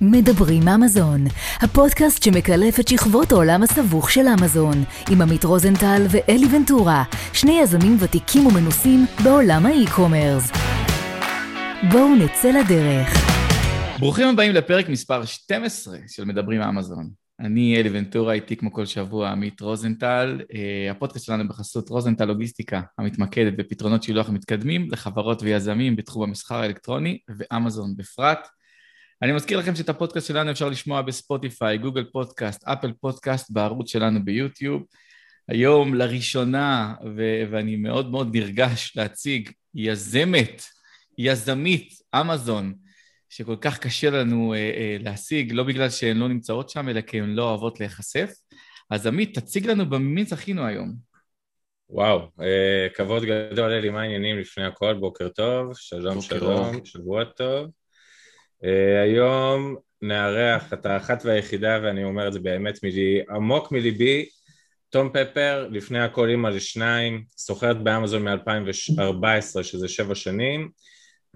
מדברים אמזון, הפודקאסט שמקלף את שכבות העולם הסבוך של אמזון, עם עמית רוזנטל ואלי ונטורה, שני יזמים ותיקים ומנוסים בעולם האי-קומרס. בואו נצא לדרך. ברוכים הבאים לפרק מספר 12 של מדברים אמזון. אני אלי ונטורה, איתי כמו כל שבוע עמית רוזנטל. אה, הפודקאסט שלנו בחסות רוזנטל לוגיסטיקה, המתמקדת בפתרונות שילוח מתקדמים לחברות ויזמים בתחום המסחר האלקטרוני ואמזון בפרט. אני מזכיר לכם שאת הפודקאסט שלנו אפשר לשמוע בספוטיפיי, גוגל פודקאסט, אפל פודקאסט, בערוץ שלנו ביוטיוב. היום לראשונה, ו- ואני מאוד מאוד נרגש להציג, יזמת, יזמית, אמזון, שכל כך קשה לנו אה, אה, להשיג, לא בגלל שהן לא נמצאות שם, אלא כי הן לא אוהבות להיחשף. אז עמית, תציג לנו במי זכינו היום. וואו, אה, כבוד גדול, אלי, מה העניינים לפני הכל? בוקר טוב, שלום בוקר שלום, טוב. שבוע טוב. Uh, היום נארח את האחת והיחידה, ואני אומר את זה באמת מלי, עמוק מליבי, תום פפר, לפני הכל אימא לשניים, סוחרת באמזון מ-2014, שזה שבע שנים,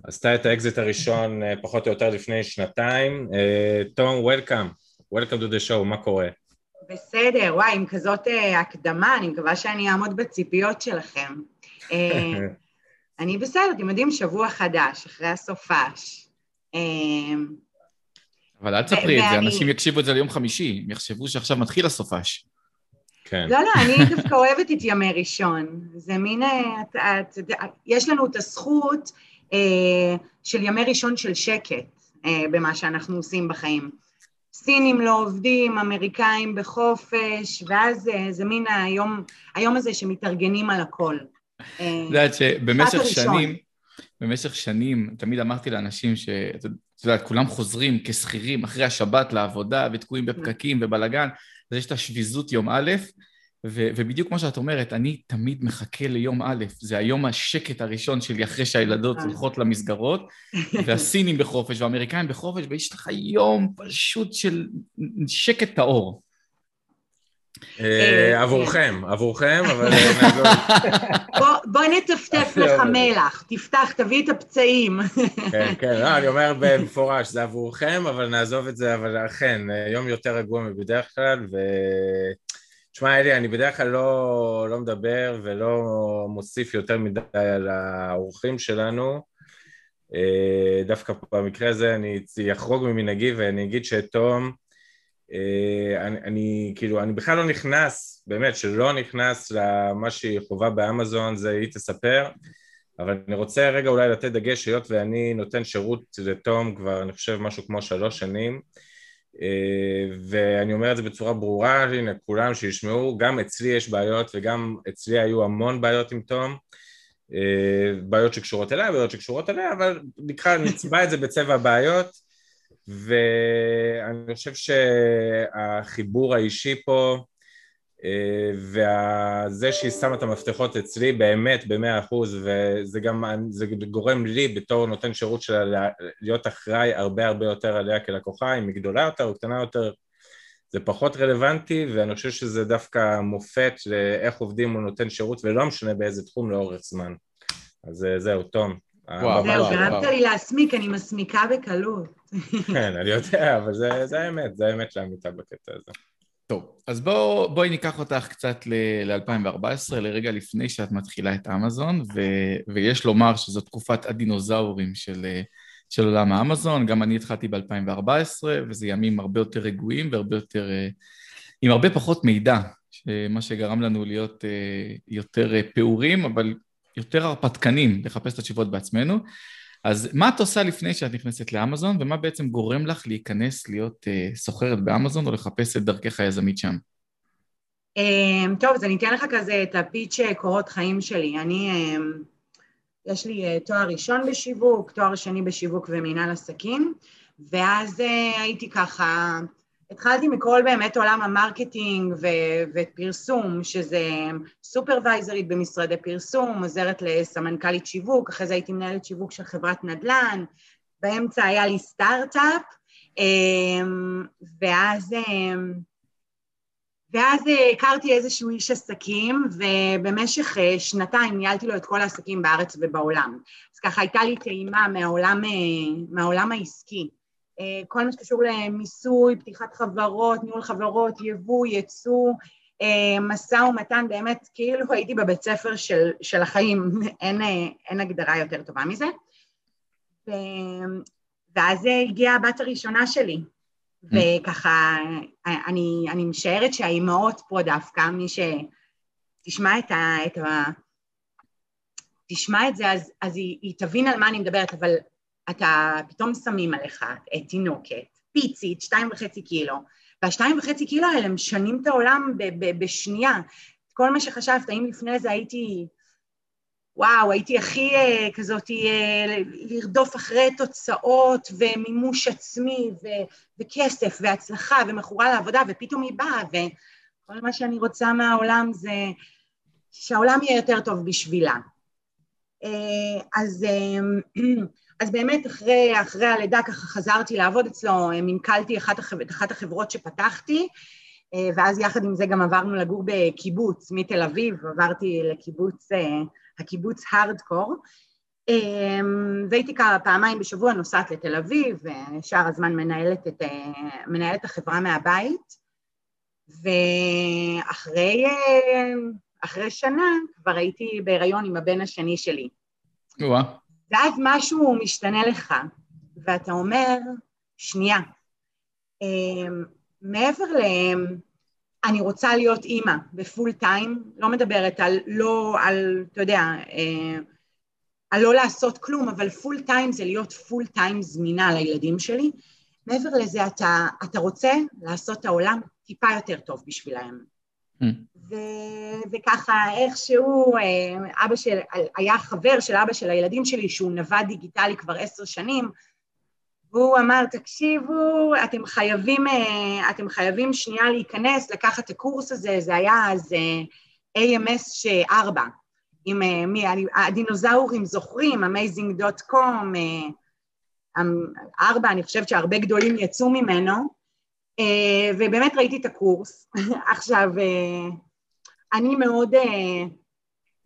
עשתה את האקזיט הראשון uh, פחות או יותר לפני שנתיים. Uh, תום, welcome, welcome to the show, מה קורה? בסדר, וואי, עם כזאת uh, הקדמה, אני מקווה שאני אעמוד בציפיות שלכם. Uh, אני בסדר, אתם יודעים, שבוע חדש, אחרי הסופש. אמ, אבל אל תספרי את זה, אנשים יקשיבו את זה ליום חמישי, הם יחשבו שעכשיו מתחיל הסופש. כן. לא, לא, אני דווקא אוהבת את ימי ראשון. זה מין, אה, את, את, יש לנו את הזכות אה, של ימי ראשון של שקט אה, במה שאנחנו עושים בחיים. סינים לא עובדים, אמריקאים בחופש, ואז אה, זה מין היום, היום הזה שמתארגנים על הכל. את יודעת שבמשך שנים, במשך שנים תמיד אמרתי לאנשים שאת יודעת, כולם חוזרים כשכירים אחרי השבת לעבודה ותקועים בפקקים ובלאגן, אז יש את השביזות יום א', ו- ובדיוק כמו שאת אומרת, אני תמיד מחכה ליום א', זה היום השקט הראשון שלי אחרי שהילדות אה. הולכות למסגרות, והסינים בחופש והאמריקאים בחופש, ויש לך יום פשוט של שקט טהור. אה, אה, עבורכם, עבורכם, אבל... בוא נטפטף לך מלח, תפתח, תביא את הפצעים. כן, כן, לא, אני אומר במפורש, זה עבורכם, אבל נעזוב את זה, אבל אכן, יום יותר רגוע מבדרך כלל, ו... תשמע, אלי, אני בדרך כלל לא, לא מדבר ולא מוסיף יותר מדי על האורחים שלנו. אה, דווקא במקרה הזה אני אחרוג ממנהגי ואני אגיד שתום, אה, אני, אני כאילו, אני בכלל לא נכנס, באמת, שלא נכנס למה שהיא חובה באמזון, זה היא תספר, אבל אני רוצה רגע אולי לתת דגש, היות ואני נותן שירות לתום כבר, אני חושב, משהו כמו שלוש שנים, אה, ואני אומר את זה בצורה ברורה, הנה, כולם שישמעו, גם אצלי יש בעיות וגם אצלי היו המון בעיות עם תום, אה, בעיות שקשורות אליה, בעיות שקשורות אליה, אבל נקרא, נצבע את זה בצבע הבעיות, ואני חושב שהחיבור האישי פה אה, וזה שהיא שמה את המפתחות אצלי באמת במאה אחוז וזה גם, זה גורם לי בתור נותן שירות שלה להיות אחראי הרבה הרבה יותר עליה כלקוחה, אם היא גדולה יותר או קטנה יותר זה פחות רלוונטי ואני חושב שזה דווקא מופת לאיך עובדים מול נותן שירות ולא משנה באיזה תחום לאורך זמן. אז אה, זהו, תום זהו, גרמת לי להסמיק, אני מסמיקה בקלות. כן, אני יודע, אבל זה, זה האמת, זה האמת לאמיתה בקטע הזה. טוב, אז בוא, בואי ניקח אותך קצת ל-2014, לרגע לפני שאת מתחילה את אמזון, ו- ויש לומר שזו תקופת הדינוזאורים של, של עולם האמזון, גם אני התחלתי ב-2014, וזה ימים הרבה יותר רגועים והרבה יותר, עם הרבה פחות מידע, מה שגרם לנו להיות יותר פעורים, אבל יותר הרפתקנים לחפש את התשובות בעצמנו. אז מה את עושה לפני שאת נכנסת לאמזון, ומה בעצם גורם לך להיכנס להיות uh, סוחרת באמזון או לחפש את דרכך היזמית שם? Um, טוב, אז אני אתן לך כזה את ה pitch אה, קורות חיים שלי. אני, um, יש לי uh, תואר ראשון בשיווק, תואר שני בשיווק ומינהל עסקים, ואז הייתי ככה התחלתי מכל באמת עולם ה marketing ו- ופרסום, שזה סופרוויזרית במשרדי פרסום, עוזרת לסמנכ"לית שיווק, אחרי זה הייתי מנהלת שיווק של חברת נדל"ן, באמצע היה לי סטארט-אפ, אמ, ואז, אמ, ואז הכרתי איזשהו איש עסקים, ובמשך אה, שנתיים ניהלתי לו את כל העסקים בארץ ובעולם. אז ככה הייתה לי טעימה מהעולם, אה, מהעולם העסקי. אה, כל מה שקשור למיסוי, פתיחת חברות, ניהול חברות, יבוא, ייצוא, אה, משא ומתן, באמת כאילו הייתי בבית ספר של, של החיים, אין, אין הגדרה יותר טובה מזה. ו, ואז הגיעה הבת הראשונה שלי, mm. וככה, אני, אני משערת שהאימהות פה דווקא, מי שתשמע את ה... את ה תשמע את זה, אז, אז היא, היא תבין על מה אני מדברת, אבל אתה פתאום שמים עליך תינוקת, פיצית, שתיים וחצי קילו, והשתיים וחצי קילו האלה משנים את העולם ב- ב- בשנייה. כל מה שחשבת, האם לפני זה הייתי, וואו, הייתי הכי uh, כזאת, uh, לרדוף אחרי תוצאות ומימוש עצמי ו- וכסף והצלחה ומכורה לעבודה, ופתאום היא באה, וכל מה שאני רוצה מהעולם זה שהעולם יהיה יותר טוב בשבילה. Uh, אז uh, אז באמת אחרי, אחרי הלידה ככה חזרתי לעבוד אצלו, מנכלתי אחת, החב... אחת החברות שפתחתי, אה, ואז יחד עם זה גם עברנו לגור בקיבוץ מתל אביב, עברתי לקיבוץ, אה, הקיבוץ הארדקור, אה, והייתי כמה פעמיים בשבוע נוסעת לתל אביב, ושאר הזמן מנהלת את, מנהלת החברה מהבית, ואחרי אחרי שנה כבר הייתי בהיריון עם הבן השני שלי. וואו. ואז משהו משתנה לך, ואתה אומר, שנייה, אמ, מעבר ל... אני רוצה להיות אימא ב full time, לא מדברת על לא, על, אתה יודע, אה, על לא לעשות כלום, אבל full time זה להיות full time זמינה לילדים שלי. מעבר לזה, אתה, אתה רוצה לעשות את העולם טיפה יותר טוב בשבילהם. ו- וככה איכשהו, אה, אבא של, היה חבר של אבא של הילדים שלי שהוא נווד דיגיטלי כבר עשר שנים, והוא אמר, תקשיבו, אתם חייבים, אה, אתם חייבים שנייה להיכנס, לקחת את הקורס הזה, זה היה אז אה, AMS 4, עם מי, הדינוזאורים זוכרים, amazing.com, ארבע, אני חושבת שהרבה גדולים יצאו ממנו, ובאמת ראיתי את הקורס. עכשיו, אה, אני מאוד אה,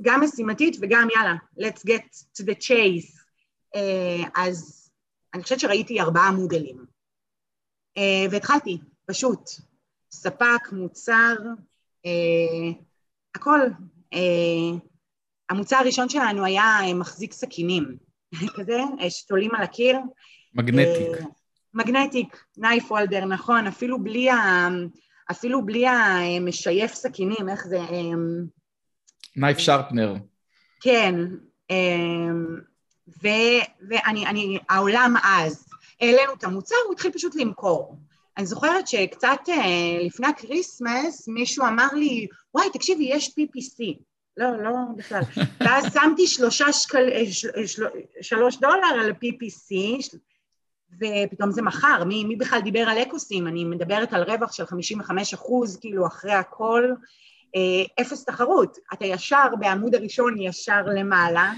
גם משימתית וגם יאללה, let's get to the chase. אז אני חושבת שראיתי ארבעה מודלים. והתחלתי, פשוט. ספק, מוצר, הכל. המוצר הראשון שלנו היה מחזיק סכינים, כזה, שתולים על הקיר. מגנטיק. מגנטיק, נייף וולדר, נכון, אפילו בלי, ה, אפילו בלי המשייף סכינים, איך זה... knife sharpener. כן, אמ, ו, ואני, אני, העולם אז, העלינו את המוצר, הוא התחיל פשוט למכור. אני זוכרת שקצת אה, לפני ה Christmas מישהו אמר לי, וואי, תקשיבי, יש PPC. לא, לא בכלל. ואז שמתי שלושה שקל, אה, של, של, שלוש דולר על PPC, ופתאום זה מכר, מי, מי בכלל דיבר על ACOS ים? אני מדברת על רווח של 55 אחוז, כאילו אחרי הכל, אה, אפס תחרות. אתה ישר בעמוד הראשון, ישר למעלה.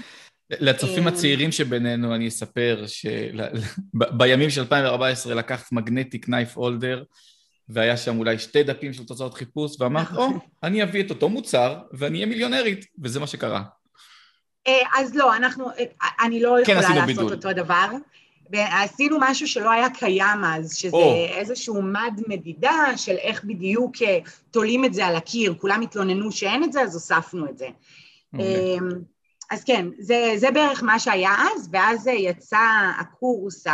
לצופים אה, הצעירים שבינינו אני אספר שבימים של 2014 לקחת מגנטיק נייף אולדר והיה שם אולי שתי דפים של תוצאות חיפוש ואמרת, או, אני אביא את אותו מוצר ואני אהיה מיליונרית, וזה מה שקרה. אה, אז לא, אנחנו, אני לא כן יכולה לעשות. אותו דבר. ועשינו משהו שלא היה קיים אז, שזה oh. איזשהו מד מדידה של איך בדיוק אה, תולים את זה על הקיר, כולם התלוננו שאין את זה, אז הוספנו את זה. Okay. אמ, אז כן, זה, זה בערך מה שהיה אז, ואז יצא הקורס,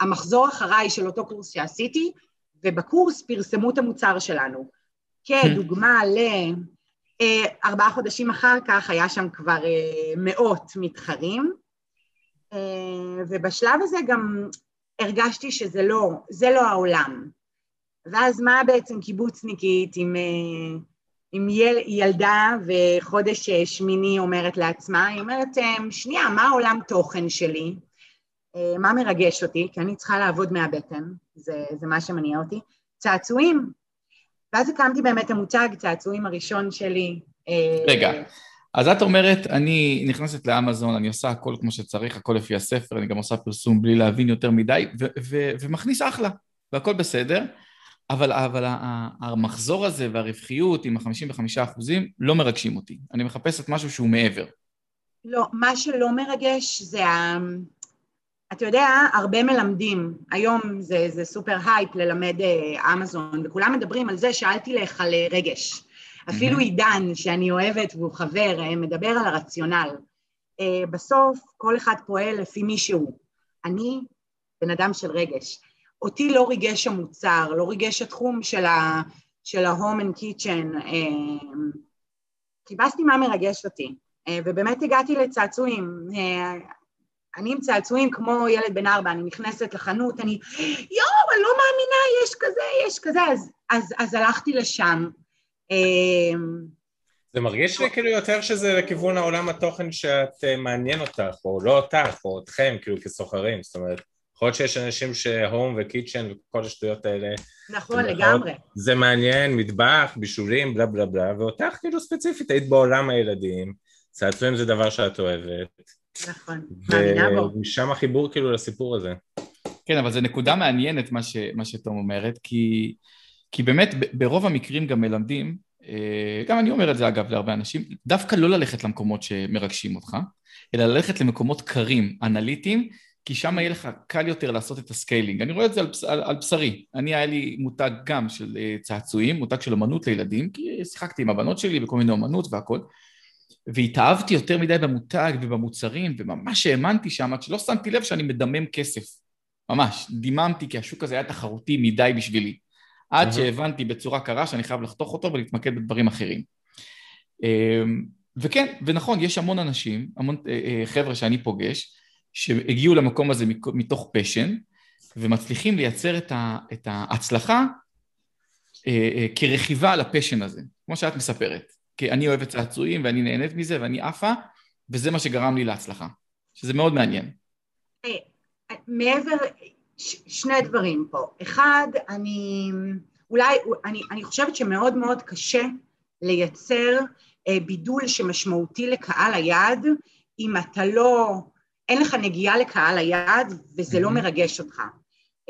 המחזור אחריי של אותו קורס שעשיתי, ובקורס פרסמו את המוצר שלנו. כדוגמה לארבעה אה, חודשים אחר כך היה שם כבר אה, מאות מתחרים, אה, ובשלב הזה גם הרגשתי שזה לא, זה לא העולם. ואז מה בעצם קיבוצניקית עם, אה, עם יל, ילדה וחודש שמיני אומרת לעצמה? היא אומרת, אה, שנייה, מה העולם תוכן שלי? מה מרגש אותי? כי אני צריכה לעבוד מהבטן, זה, זה מה שמניע אותי. צעצועים. ואז הקמתי באמת המוצג, צעצועים הראשון שלי. רגע, אז את אומרת, אני נכנסת לאמזון, אני עושה הכל כמו שצריך, הכל לפי הספר, אני גם עושה פרסום בלי להבין יותר מדי, ו- ו- ומכניס אחלה, והכל בסדר, אבל, אבל המחזור הזה והרווחיות עם ה-55 אחוזים לא מרגשים אותי. אני מחפשת משהו שהוא מעבר. לא, מה שלא מרגש זה ה... אתה יודע, הרבה מלמדים, היום זה, זה super hype ללמד אה, אמזון, וכולם מדברים על זה, שאלתי לך על אה, רגש. אפילו עידן, שאני אוהבת והוא חבר, אה, מדבר על הרציונל. אה, בסוף כל אחד פועל לפי מי שהוא. אני בן אדם של רגש. אותי לא ריגש המוצר, לא ריגש התחום של, ה, של ה-home and kitchen. אה, חיפשתי מה מרגש אותי, ובאמת הגעתי לצעצועים. אני עם צעצועים כמו ילד בן ארבע, אני נכנסת לחנות, אני, יואו, אני לא מאמינה, יש כזה, יש כזה, אז, אז, אז הלכתי לשם. זה מרגיש לי כאילו יותר שזה לכיוון העולם התוכן שאת אה, מעניין אותך, או לא אותך, או אתכם, כאילו כסוחרים, זאת אומרת, יכול להיות שיש אנשים שהום וקיצ'ן וכל השטויות האלה. נכון, לגמרי. זה מעניין, מטבח, בישולים, בלה בלה בלה, ואותך כאילו ספציפית היית בעולם הילדים, צעצועים זה דבר שאת אוהבת. נכון, מאמינה בו. ומשם החיבור כאילו לסיפור הזה. כן, אבל זו נקודה מעניינת מה, ש, מה שתום אומרת, כי, כי באמת ברוב המקרים גם מלמדים אה, גם אני אומר את זה אגב להרבה אנשים, דווקא לא ללכת למקומות שמרגשים אותך, אלא ללכת למקומות קרים, אנליטיים, כי שם יהיה לך קל יותר לעשות את ה scaling. אני רואה את זה על, על, על בשרי. אני, היה לי מותג גם של אה, צעצועים, מותג של אמנות לילדים, כי שיחקתי עם הבנות שלי בכל מיני אמנות והכל, והתאהבתי יותר מדי במותג ובמוצרים, וממש האמנתי שם, עד שלא שמתי לב שאני מדמם כסף. ממש, דיממתי, כי השוק הזה היה תחרותי מדי בשבילי. עד שהבנתי בצורה קרה שאני חייב לחתוך אותו ולהתמקד בדברים אחרים. אמ, וכן, ונכון, יש המון אנשים, המון אה, אה, חבר'ה שאני פוגש, שהגיעו למקום הזה מתוך פשן, ומצליחים לייצר את ההצלחה אה, כרכיבה על הפשן הזה, כמו שאת מספרת. כי אני אוהבת צעצועים ואני נהנית מזה ואני עפה, וזה מה שגרם לי להצלחה, שזה מאוד מעניין. מעבר, ש, שני דברים פה. אחד, אני אולי, אני, אני חושבת שמאוד מאוד קשה לייצר אה, בידול שמשמעותי לקהל היעד, אם אתה לא, אין לך נגיעה לקהל היעד וזה לא מרגש אותך.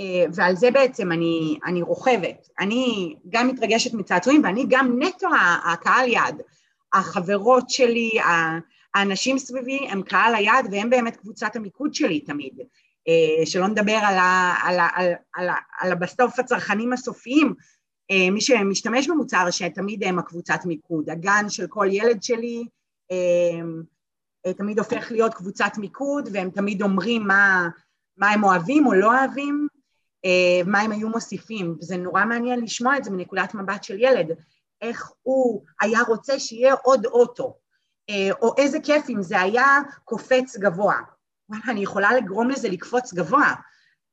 אה, ועל זה בעצם אני, אני רוכבת. אני גם מתרגשת מצעצועים ואני גם נטו הקהל יעד. החברות שלי, האנשים סביבי הם קהל היעד והם באמת קבוצת המיקוד שלי תמיד. אה, שלא נדבר על, ה, על, ה, על, על, על בסוף הצרכנים הסופיים, אה, מי שמשתמש במוצר שתמיד הם הקבוצת מיקוד, הגן של כל ילד שלי אה, תמיד הופך להיות קבוצת מיקוד והם תמיד אומרים מה, מה הם אוהבים או לא אוהבים, מה הם היו מוסיפים, וזה נורא מעניין לשמוע את זה מנקודת מבט של ילד, איך הוא היה רוצה שיהיה עוד אוטו, או איזה כיף אם זה היה קופץ גבוה, וואלה, אני יכולה לגרום לזה לקפוץ גבוה,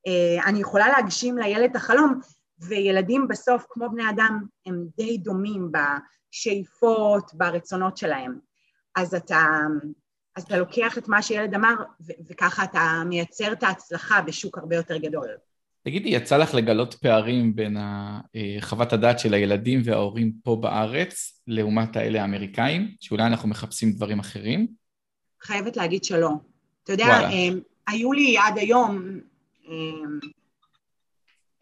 אה, אני יכולה להגשים לילד את החלום, וילדים בסוף, כמו בני אדם, הם די דומים בשאיפות, ברצונות שלהם. אז אתה, אז אתה לוקח את מה שילד אמר, ו- וככה אתה מייצר את ההצלחה בשוק הרבה יותר גדול. תגידי, יצא לך לגלות פערים בין אה, חוות הדעת של הילדים וההורים פה בארץ לעומת האלה האמריקאים, שאולי אנחנו מחפשים דברים אחרים? חייבת להגיד שלא. אתה יודע, הם, היו לי עד היום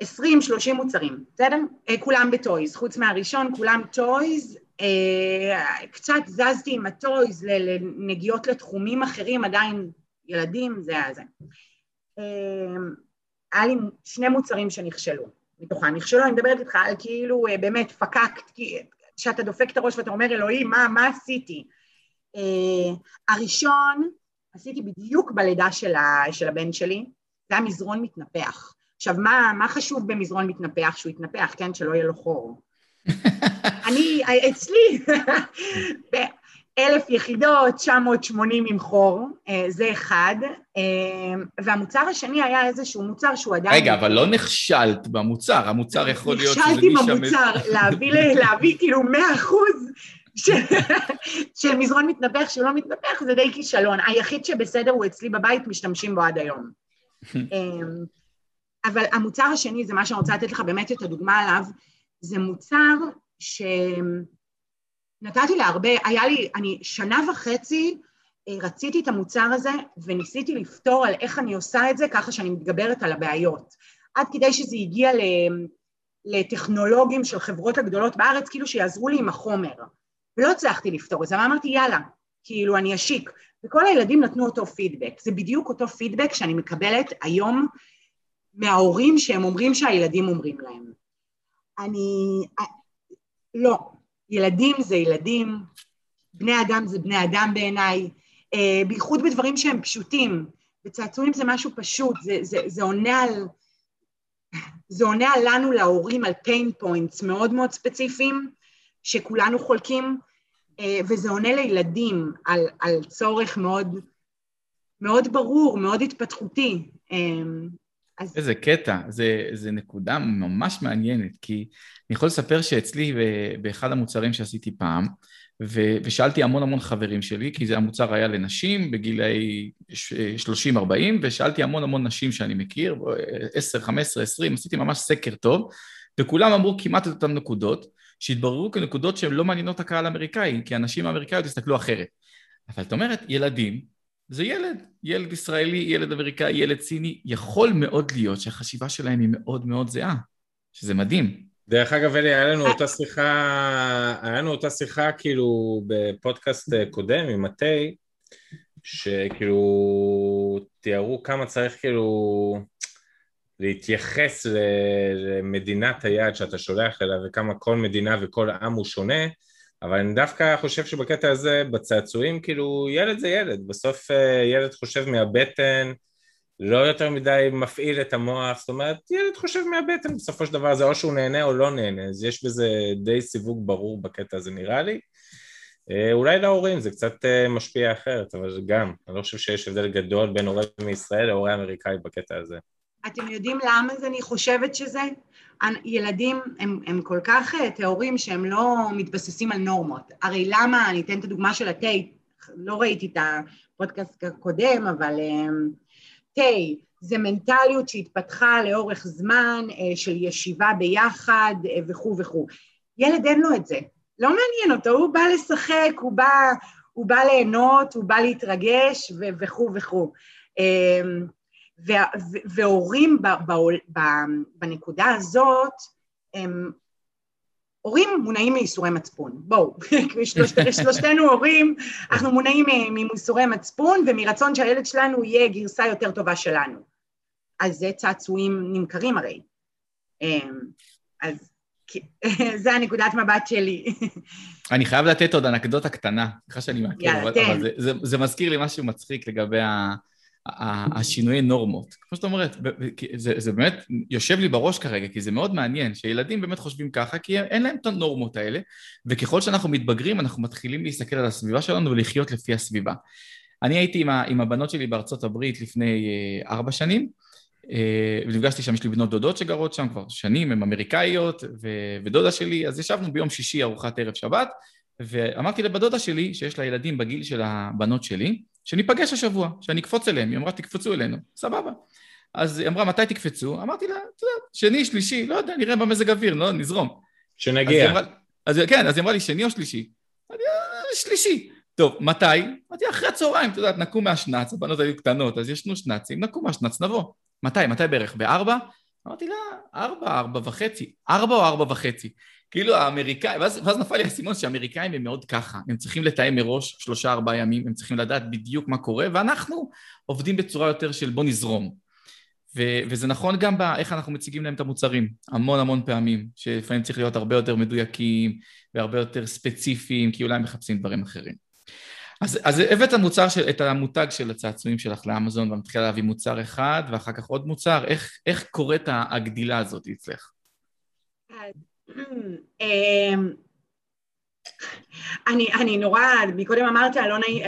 20-30 מוצרים, בסדר? אה, כולם ב toys, חוץ מהראשון, כולם toys. אה, קצת זזתי עם ה toys לנגיעות לתחומים אחרים, עדיין ילדים, זה היה זה. אה, היה לי שני מוצרים שנכשלו מתוכם. נכשלו, אני מדברת איתך על כאילו באמת פקקט, שאתה דופק את הראש ואתה אומר, אלוהים, מה, מה עשיתי? הראשון, עשיתי בדיוק בלידה של, ה, של הבן שלי, זה היה מזרון מתנפח. עכשיו, מה, מה חשוב במזרון מתנפח? שהוא יתנפח, כן? שלא יהיה לו חור. אני, אצלי, באלף יחידות, 980 עם חור, אה, זה אחד, אה, והמוצר השני היה איזשהו מוצר שהוא עדיין... רגע, אבל לא נכשלת במוצר, המוצר יכול להיות... נכשלתי במוצר, להביא, להביא כאילו 100 אחוז של מזרון מתנפח שלא מתנפח זה די כישלון. היחיד שבסדר הוא אצלי בבית, משתמשים בו עד היום. אמ, אבל המוצר השני, זה מה שאני רוצה לתת לך באמת את הדוגמה עליו, זה מוצר שנתתי להרבה, היה לי, אני שנה וחצי אה, רציתי את המוצר הזה וניסיתי לפתור על איך אני עושה את זה ככה שאני מתגברת על הבעיות. עד כדי שזה הגיע לטכנולוגים של חברות הגדולות בארץ, כאילו שיעזרו לי עם החומר. ולא הצלחתי לפתור את זה, אבל אמרתי יאללה, כאילו אני אשיק, וכל הילדים נתנו אותו פידבק. זה בדיוק אותו פידבק שאני מקבלת היום מההורים שהם אומרים שהילדים אומרים להם. אני... לא, ילדים זה ילדים, בני אדם זה בני אדם בעיניי, אה, בייחוד בדברים שהם פשוטים. וצעצועים זה משהו פשוט, זה, זה, זה עונה על... זה עונה לנו, להורים, על pain points מאוד מאוד ספציפיים, שכולנו חולקים, אה, וזה עונה לילדים על, על צורך מאוד, מאוד ברור, מאוד התפתחותי. אה, אז... איזה קטע, זה, זה נקודה ממש מעניינת, כי אני יכול לספר שאצלי באחד המוצרים שעשיתי פעם, ו, ושאלתי המון המון חברים שלי, כי זה המוצר היה לנשים בגילאי 30-40, ושאלתי המון המון נשים שאני מכיר, 10, 15, 20, עשיתי ממש סקר טוב, וכולם אמרו כמעט את אותן נקודות, שהתבררו כנקודות שהן לא מעניינות הקהל האמריקאי, כי הנשים האמריקאיות הסתכלו אחרת. אבל את אומרת, ילדים, זה ילד, ילד ישראלי, ילד אמריקאי, ילד סיני, יכול מאוד להיות שהחשיבה שלהם היא מאוד מאוד זהה, שזה מדהים. דרך אגב, אלי, היה לנו אותה שיחה, היה לנו אותה שיחה כאילו בפודקאסט קודם עם מטה, שכאילו תיארו כמה צריך כאילו להתייחס למדינת היעד שאתה שולח אליה וכמה כל מדינה וכל עם הוא שונה, אבל אני דווקא חושב שבקטע הזה, בצעצועים, כאילו, ילד זה ילד, בסוף אה, ילד חושב מהבטן, לא יותר מדי מפעיל את המוח, זאת אומרת, ילד חושב מהבטן, בסופו של דבר זה או שהוא נהנה או לא נהנה, אז יש בזה די סיווג ברור בקטע הזה נראה לי. אה, אולי להורים זה קצת אה, משפיע אחרת, אבל גם, אני לא חושב שיש הבדל גדול בין הורה מישראל להורה אמריקאי בקטע הזה. אתם יודעים למה זה אני חושבת שזה? ילדים הם, הם כל כך אה, טהורים שהם לא מתבססים על נורמות. הרי למה, אני אתן את הדוגמה של התה, לא ראיתי את הפודקאסט הקודם, אבל תה זה מנטליות שהתפתחה לאורך זמן של ישיבה ביחד וכו' וכו'. ילד אין לו את זה, לא מעניין אותו, הוא בא לשחק, הוא בא, הוא בא ליהנות, הוא בא להתרגש וכו' וכו'. והורים בנקודה הזאת, הם הורים מונעים מייסורי מצפון, בואו, שלושתנו הורים, אנחנו מונעים מייסורי מצפון ומרצון שהילד שלנו יהיה גרסה יותר טובה שלנו. אז זה צעצועים נמכרים הרי. אמ, אז זה הנקודת מבט שלי. אני חייב לתת עוד אנקדוטה קטנה, סליחה שאני מעכב, אבל, אבל זה, זה, זה מזכיר לי משהו מצחיק לגבי ה, השינויי נורמות. כמו שאת אומרת, זה, זה באמת יושב לי בראש כרגע, כי זה מאוד מעניין שילדים באמת חושבים ככה, כי אין להם את הנורמות האלה, וככל שאנחנו מתבגרים, אנחנו מתחילים להסתכל על הסביבה שלנו ולחיות לפי הסביבה. אני הייתי עם, ה, עם הבנות שלי בארצות הברית לפני אה, ארבע שנים, אה, ונפגשתי שם, יש לי בנות דודות שגרות שם כבר שנים, הן אמריקאיות, ו- ודודה שלי, אז ישבנו ביום שישי ארוחת ערב שבת, ואמרתי לבת דודה שלי, שיש לה ילדים בגיל של הבנות שלי, שניפגש השבוע, שאני אקפוץ אליהם, היא אמרה תקפצו אלינו, סבבה. אז היא אמרה מתי תקפצו? אמרתי לה, אתה יודע, שני, שלישי, לא יודע, נראה במזג אוויר, לא, נזרום. שנגיע. אז, אז כן, אז היא אמרה לי שני או שלישי? אמרתי, אה, שלישי. טוב, מתי? אמרתי, אחרי הצהריים, אתה יודע, נקום מהשנץ, הבנות היו קטנות, אז ישנו שנצים, נקום מהשנץ, נבוא. מתי? מתי בערך? בארבע? אמרתי לה, ארבע, ארבע וחצי. ארבע או ארבע וחצי? כאילו האמריקאים, ואז, ואז נפל לי האסימון שהאמריקאים הם מאוד ככה, הם צריכים לתאם מראש שלושה ארבעה ימים, הם צריכים לדעת בדיוק מה קורה, ואנחנו עובדים בצורה יותר של בוא נזרום. ו- וזה נכון גם באיך אנחנו מציגים להם את המוצרים, המון המון פעמים, שלפעמים צריך להיות הרבה יותר מדויקים והרבה יותר ספציפיים, כי אולי הם מחפשים דברים אחרים. אז, אז הבאת המוצר של, את המותג של הצעצועים שלך לאמזון ומתחילה להביא מוצר אחד ואחר כך עוד מוצר, איך, איך קורית הגדילה הזאת אצלך? אמ, אני, אני נורא, מקודם אמרת, לא נעים,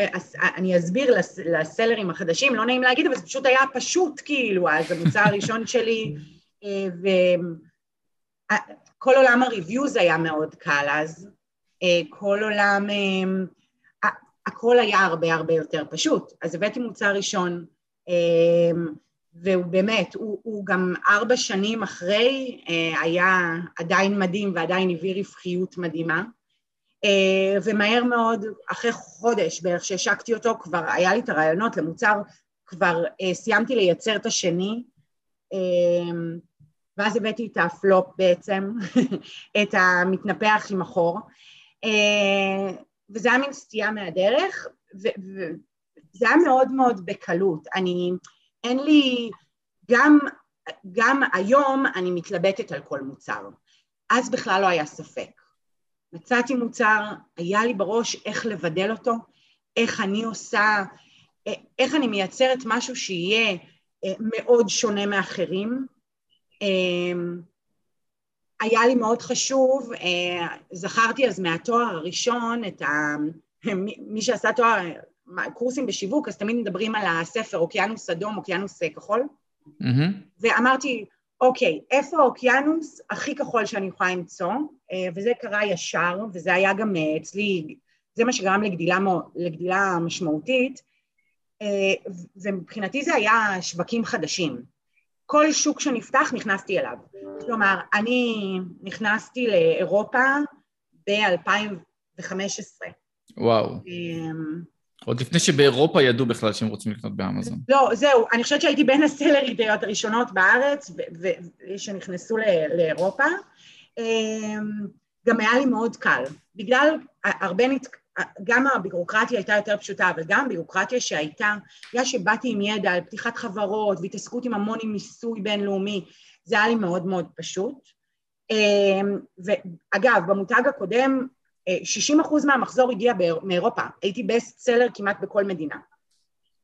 אני אסביר לסלרים החדשים, לא נעים להגיד, אבל זה פשוט היה פשוט כאילו, אז המוצר הראשון שלי, אה, וכל עולם הריוויוז היה מאוד קל אז, אה, כל עולם הכל היה הרבה הרבה יותר פשוט. אז הבאתי מוצר ראשון, והוא באמת, הוא, הוא גם ארבע שנים אחרי אה, היה עדיין מדהים ועדיין הביא רווחיות מדהימה. אה, ומהר מאוד, אחרי חודש בערך שהשקתי אותו, כבר היה לי את הרעיונות למוצר, כבר אה, סיימתי לייצר את השני, ואז הבאתי את הפלופ בעצם, את המתנפח עם החור. וזה היה מין סטייה מהדרך, זה היה מאוד מאוד בקלות. אני, אין לי, גם, גם היום אני מתלבטת על כל מוצר. אז בכלל לא היה ספק. מצאתי מוצר, היה לי בראש איך לבדל אותו, איך אני עושה, איך אני מייצרת משהו שיהיה אה, מאוד שונה מאחרים. אמ, היה לי מאוד חשוב, אה, זכרתי אז מהתואר הראשון את ה... מי שעשה תואר, קורסים בשיווק, אז תמיד מדברים על הספר אוקיינוס אדום, אוקיינוס כחול. Mm-hmm. ואמרתי, אוקיי, איפה האוקיינוס הכי כחול שאני יכולה למצוא? אה, וזה קרה ישר, וזה היה גם אצלי, זה מה שגרם לגדילה, לגדילה משמעותית, ומבחינתי זה היה שווקים חדשים. כל שוק שנפתח נכנסתי אליו. כלומר, אני נכנסתי לאירופה ב-2015. וואו. עוד לפני שבאירופה ידעו בכלל שהם רוצים לקנות באמזון. לא, זהו, אני חושבת שהייתי בין הסלרידיות הראשונות בארץ שנכנסו לאירופה. אמ, גם היה לי מאוד קל. בגלל הרבה גם הבירוקרטיה הייתה יותר פשוטה, אבל גם הבירוקרטיה שהייתה, בגלל שבאתי עם ידע על פתיחת חברות והתעסקות עם המון עם מיסוי בינלאומי, זה היה לי מאוד מאוד פשוט. אמ, ואגב, במותג הקודם, 60% מהמחזור הגיע מאירופה, הייתי בסט סלר כמעט בכל מדינה,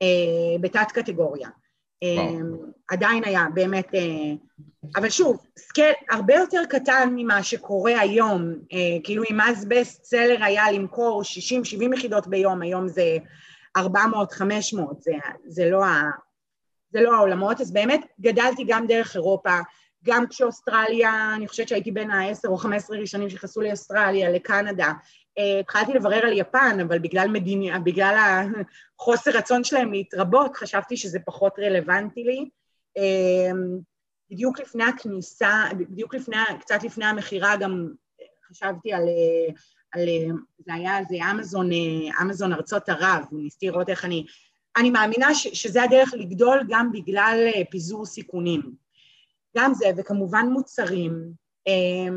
אה, בתת קטגוריה. אמ, עדיין היה באמת, אה, אבל שוב, סקל הרבה יותר קטן ממה שקורה היום, אה, כאילו אם אז בסט סלר היה למכור 60-70 יחידות ביום, היום זה 400-500, זה, זה, לא זה לא העולמות, אז באמת גדלתי גם דרך אירופה, גם כשאוסטרליה, אני חושבת שהייתי בין ה-10 או 15 ראשונים שנכנסו לאוסטרליה, לקנדה, אה, התחלתי לברר על יפן, אבל בגלל, מדיני, בגלל החוסר רצון שלהם להתרבות, חשבתי שזה פחות רלוונטי לי. אה, בדיוק לפני הכניסה, בדיוק לפני, קצת לפני המכירה גם חשבתי על, על זה היה, זה אמזון, אמזון ארצות ערב, ניסיתי לראות איך אני, אני מאמינה ש, שזה הדרך לגדול גם בגלל פיזור סיכונים. גם זה, וכמובן מוצרים. אה,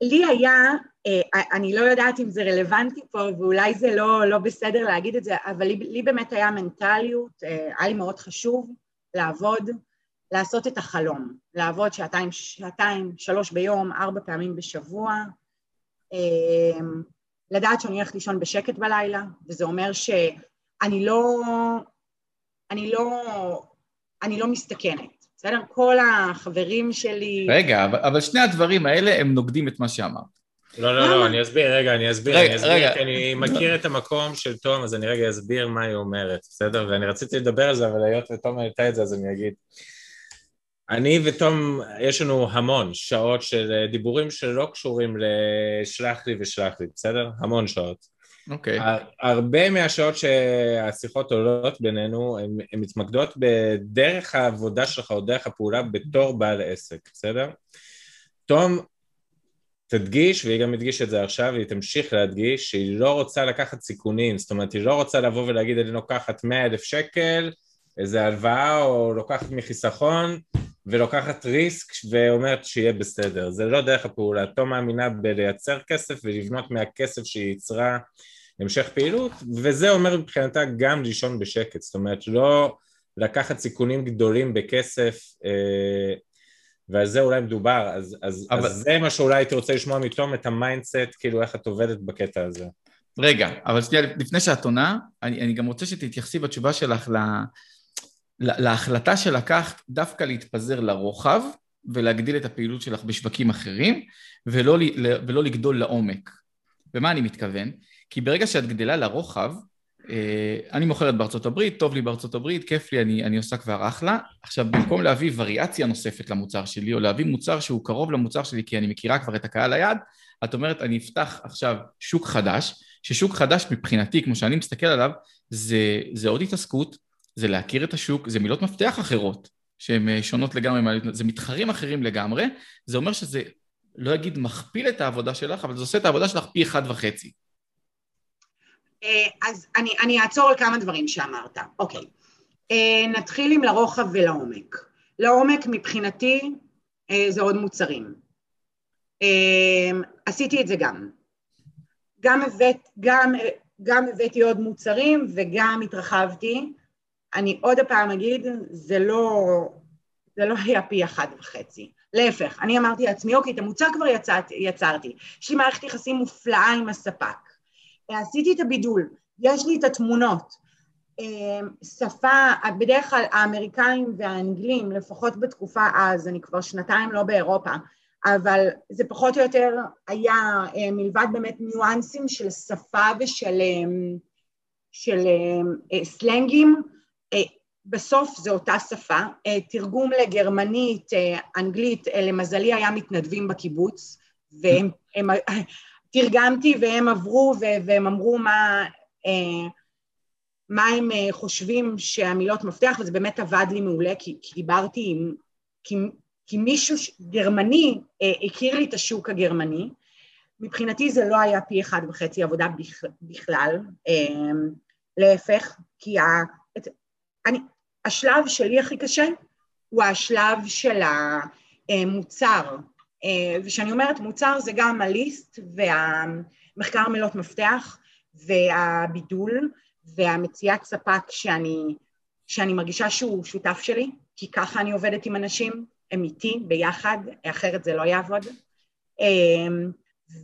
לי היה, אה, אני לא יודעת אם זה רלוונטי פה ואולי זה לא, לא בסדר להגיד את זה, אבל לי, לי באמת היה מנטליות, אה, היה לי מאוד חשוב לעבוד, לעשות את החלום, לעבוד שעתיים, שעתיים, שלוש ביום, ארבע פעמים בשבוע, אה, לדעת שאני הולכת לישון בשקט בלילה, וזה אומר שאני לא, אני לא, אני לא מסתכנת. בסדר? כל החברים שלי... רגע, אבל, אבל שני הדברים האלה הם נוגדים את מה שאמרת. לא, לא, לא, אני אסביר, רגע, אני אסביר, רגע, אני אסביר, רגע. כי אני מכיר את המקום של תום, אז אני רגע אסביר מה היא אומרת, בסדר? ואני רציתי לדבר על זה, אבל היות ותום העלתה את זה, אז אני אגיד. אני ותום, יש לנו המון שעות של דיבורים שלא קשורים לשלח לי ושלח לי, בסדר? המון שעות. אוקיי. Okay. הרבה מהשעות שהשיחות עולות בינינו, הן מתמקדות בדרך העבודה שלך או דרך הפעולה בתור בעל עסק, בסדר? תום תדגיש, והיא גם הדגישה את זה עכשיו, והיא תמשיך להדגיש שהיא לא רוצה לקחת סיכונים, זאת אומרת, היא לא רוצה לבוא ולהגיד, אני לוקחת 100 אלף שקל, איזה הלוואה, או לוקחת מחיסכון, ולוקחת ריסק ואומרת שיהיה בסדר. זה לא דרך הפעולה. תום מאמינה בלייצר כסף ולבנות מהכסף שהיא ייצרה המשך פעילות, וזה אומר מבחינתה גם לישון בשקט, זאת אומרת לא לקחת סיכונים גדולים בכסף, אה, ועל זה אולי מדובר, אז, אז, אבל... אז זה מה שאולי הייתי רוצה לשמוע מתום, את ה mindset, כאילו איך את עובדת בקטע הזה. רגע, אבל שנייה, לפני שאת עונה, אני, אני גם רוצה שתתייחסי בתשובה שלך ל, ל, להחלטה שלקחת דווקא להתפזר לרוחב ולהגדיל את הפעילות שלך בשווקים אחרים, ולא, ולא לגדול לעומק. ומה אני מתכוון? כי ברגע שאת גדלה לרוחב, אה, אני מוכרת בארצות הברית, טוב לי בארצות הברית, כיף לי, אני, אני עושה כבר אחלה. עכשיו, במקום להביא וריאציה נוספת למוצר שלי, או להביא מוצר שהוא קרוב למוצר שלי, כי אני מכירה כבר את הקהל היעד, את אומרת, אני אפתח עכשיו שוק חדש, ששוק חדש מבחינתי, כמו שאני מסתכל עליו, זה, זה עוד התעסקות, זה להכיר את השוק, זה מילות מפתח אחרות, שהן אה, שונות לגמרי, זה מתחרים אחרים לגמרי, זה אומר שזה, לא אגיד מכפיל את העבודה שלך, אבל זה עושה את העבודה שלך פי אחד וחצי. אה, אז אני, אני אעצור על כמה דברים שאמרת. אוקיי. אה, נתחיל עם לרוחב ולעומק. לעומק מבחינתי אה, זה עוד מוצרים. עשיתי את זה גם. גם הבאת, גם גם הבאתי עוד מוצרים וגם התרחבתי. אני עוד פעם אגיד, זה לא, זה לא היה פי אחד וחצי. להפך, אני אמרתי לעצמי, אוקיי, את המוצר כבר יצאת, יצרתי, יש לי מערכת יחסים מופלאה עם הספק, עשיתי את הבידול, יש לי את התמונות, אמ, שפה, בדרך כלל האמריקאים והאנגלים, לפחות בתקופה אז, אני כבר שנתיים לא באירופה, אבל זה פחות או יותר היה אה, מלבד באמת ניואנסים של שפה ושל אמ, של אה, סלנגים, אה, בסוף זו אותה שפה, תרגום לגרמנית, אנגלית, למזלי היה מתנדבים בקיבוץ, והם, הם, תרגמתי והם עברו והם אמרו מה, מה הם חושבים שהמילות מפתח, וזה באמת עבד לי מעולה, כי, כי דיברתי עם, כי כי מישהו גרמני אה, הכיר לי את השוק הגרמני, מבחינתי זה לא היה פי אחד וחצי עבודה בכלל, אה, להפך, כי ה, אני, השלב שלי הכי קשה הוא השלב של המוצר, אה, וכשאני אומרת מוצר זה גם הליסט והמחקר מילות מפתח והבידול והמציאת ספק שאני, שאני מרגישה שהוא שותף שלי, כי ככה אני עובדת עם אנשים, הם איתי ביחד, אחרת זה לא יעבוד. אמ,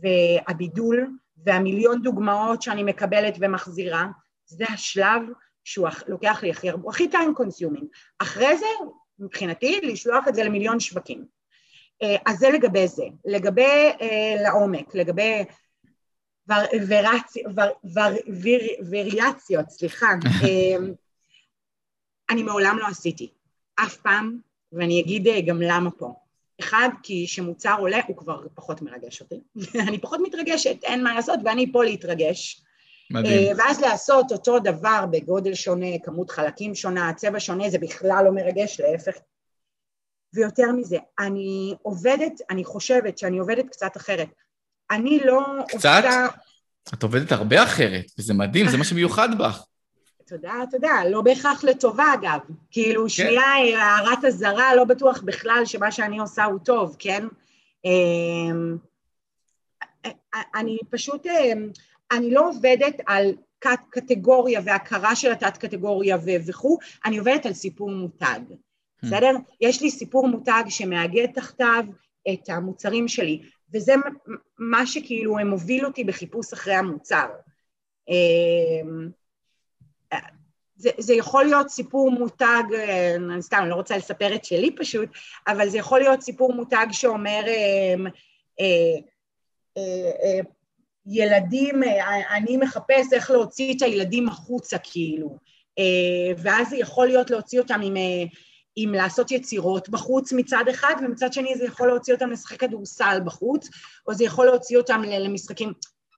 והבידול והמיליון דוגמאות שאני מקבלת ומחזירה, זה השלב שהוא לוקח לי הכי הרבה, הכי time consuming. אחרי זה, מבחינתי, לשלוח את זה למיליון שווקים. אה, אז זה לגבי זה. לגבי אה, לעומק, לגבי וריאציות, סליחה, אמ, אני מעולם לא עשיתי. אף פעם ואני אגיד אה, גם למה פה. אחד, כי כשמוצר עולה הוא כבר פחות מרגש אותי. אני פחות מתרגשת, אין מה לעשות, ואני פה להתרגש. מדהים. אה, ואז לעשות אותו דבר בגודל שונה, כמות חלקים שונה, צבע שונה, זה בכלל לא מרגש, להפך. ויותר מזה, אני עובדת, אני חושבת שאני עובדת קצת אחרת. אני לא קצת? עושה... קצת? את עובדת הרבה אחרת, וזה מדהים, זה מה שמיוחד בך. תודה, תודה, לא בהכרח לטובה אגב, כאילו כן. שנייה הערת אזהרה, לא בטוח בכלל שמה שאני עושה הוא טוב, כן? אמ, אני פשוט, אמ, אני לא עובדת על קטגוריה והכרה של התת קטגוריה וכו', אני עובדת על סיפור מותג. בסדר? יש לי סיפור מותג שמאגד תחתיו את המוצרים שלי, וזה מה שכאילו מוביל אותי בחיפוש אחרי המוצר. אמ, זה, זה יכול להיות סיפור מותג, אני סתם, אני לא רוצה לספר את שלי פשוט, אבל זה יכול להיות סיפור מותג שאומר אה, אה, אה, אה, ילדים, אה, אני מחפש איך להוציא את הילדים החוצה כאילו, אה, ואז זה יכול להיות להוציא אותם עם, אה, עם לעשות יצירות בחוץ מצד אחד, ומצד שני זה יכול להוציא אותם לשחק כדורסל בחוץ, או זה יכול להוציא אותם למשחקים,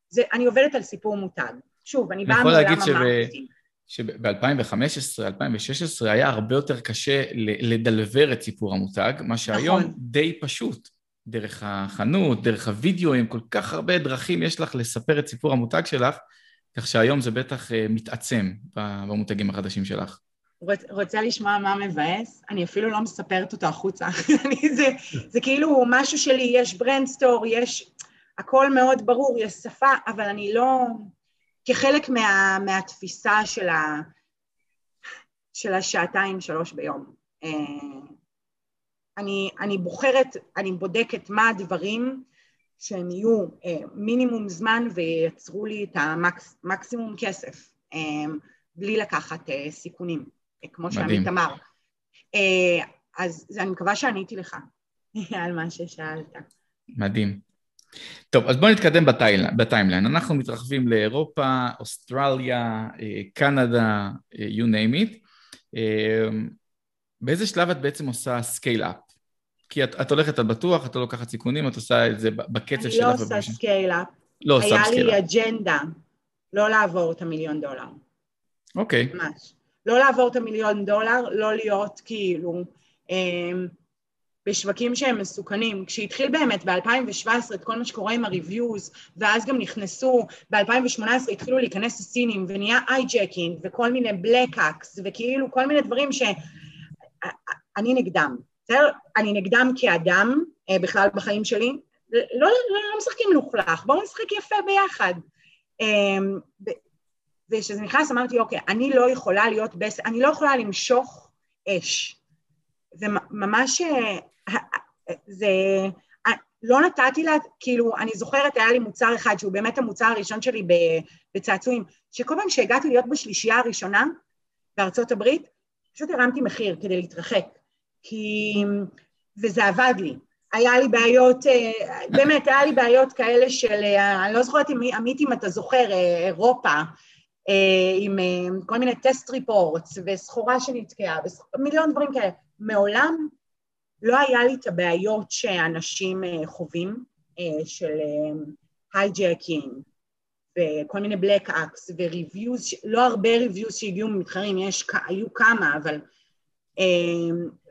זה, אני עובדת על סיפור מותג. שוב, אני באה מעולם ה marketing. שב-2015, 2016 היה הרבה יותר קשה לדלבר את סיפור המותג, מה שהיום נכון. די פשוט. דרך החנות, דרך הוידאו, עם כל כך הרבה דרכים יש לך לספר את סיפור המותג שלך, כך שהיום זה בטח אה, מתעצם במותגים החדשים שלך. רוצה לשמוע מה מבאס? אני אפילו לא מספרת אותו החוצה. זה, זה כאילו משהו שלי, יש brand story, יש... הכל מאוד ברור, יש שפה, אבל אני לא... כחלק מה, מהתפיסה של, ה, של השעתיים שלוש ביום. אה, אני, אני בוחרת, אני בודקת מה הדברים שהם יהיו אה, מינימום זמן וייצרו לי את המקסימום המקס, כסף, אה, בלי לקחת סיכונים, כמו שעמית אמר. אז אני מקווה שעניתי לך על מה ששאלת. מדהים. טוב, אז בואו נתקדם ב timeline. אנחנו מתרחבים לאירופה, אוסטרליה, אה, קנדה, אה, you name it. אה, באיזה שלב את בעצם עושה scale-up? כי את, את הולכת על בטוח, את לא לוקחת סיכונים, את עושה את זה בקצב שלך. אני לא עושה scale-up. לא עושה scale-up. היה לי אג'נדה לא לעבור את המיליון דולר. אוקיי. ממש. לא לעבור את המיליון דולר, לא להיות כאילו... בשווקים שהם מסוכנים. כשהתחיל באמת ב-2017 את כל מה שקורה עם ה reviews, ואז גם נכנסו, ב-2018 התחילו להיכנס הסינים, ונהיה hijacking, וכל מיני black hacks, וכאילו כל מיני דברים שאני נגדם. בסדר? אני נגדם כאדם, אה, בכלל בחיים שלי. לא, לא, לא משחקים מלוכלך, בואו נשחק יפה ביחד. וכשזה נכנס אמרתי, אוקיי, אני לא יכולה להיות בס... אני לא יכולה למשוך אש. וממש אה, זה... לא נתתי לה, כאילו, אני זוכרת, היה לי מוצר אחד שהוא באמת המוצר הראשון שלי בצעצועים, שכל פעם שהגעתי להיות בשלישייה הראשונה בארצות הברית, פשוט הרמתי מחיר כדי להתרחק, כי... וזה עבד לי. היה לי בעיות, אה, באמת, היה לי בעיות כאלה של, אה, אני לא זוכרת אם עמית אם אתה זוכר, אה, אירופה, עם כל מיני test reports וסחורה שנתקעה, ומיליון דברים כאלה. מעולם לא היה לי את הבעיות שאנשים חווים, של hijacking וכל מיני black hacks ו reviews, לא הרבה reviews שהגיעו ממתחרים, יש, היו כמה, אבל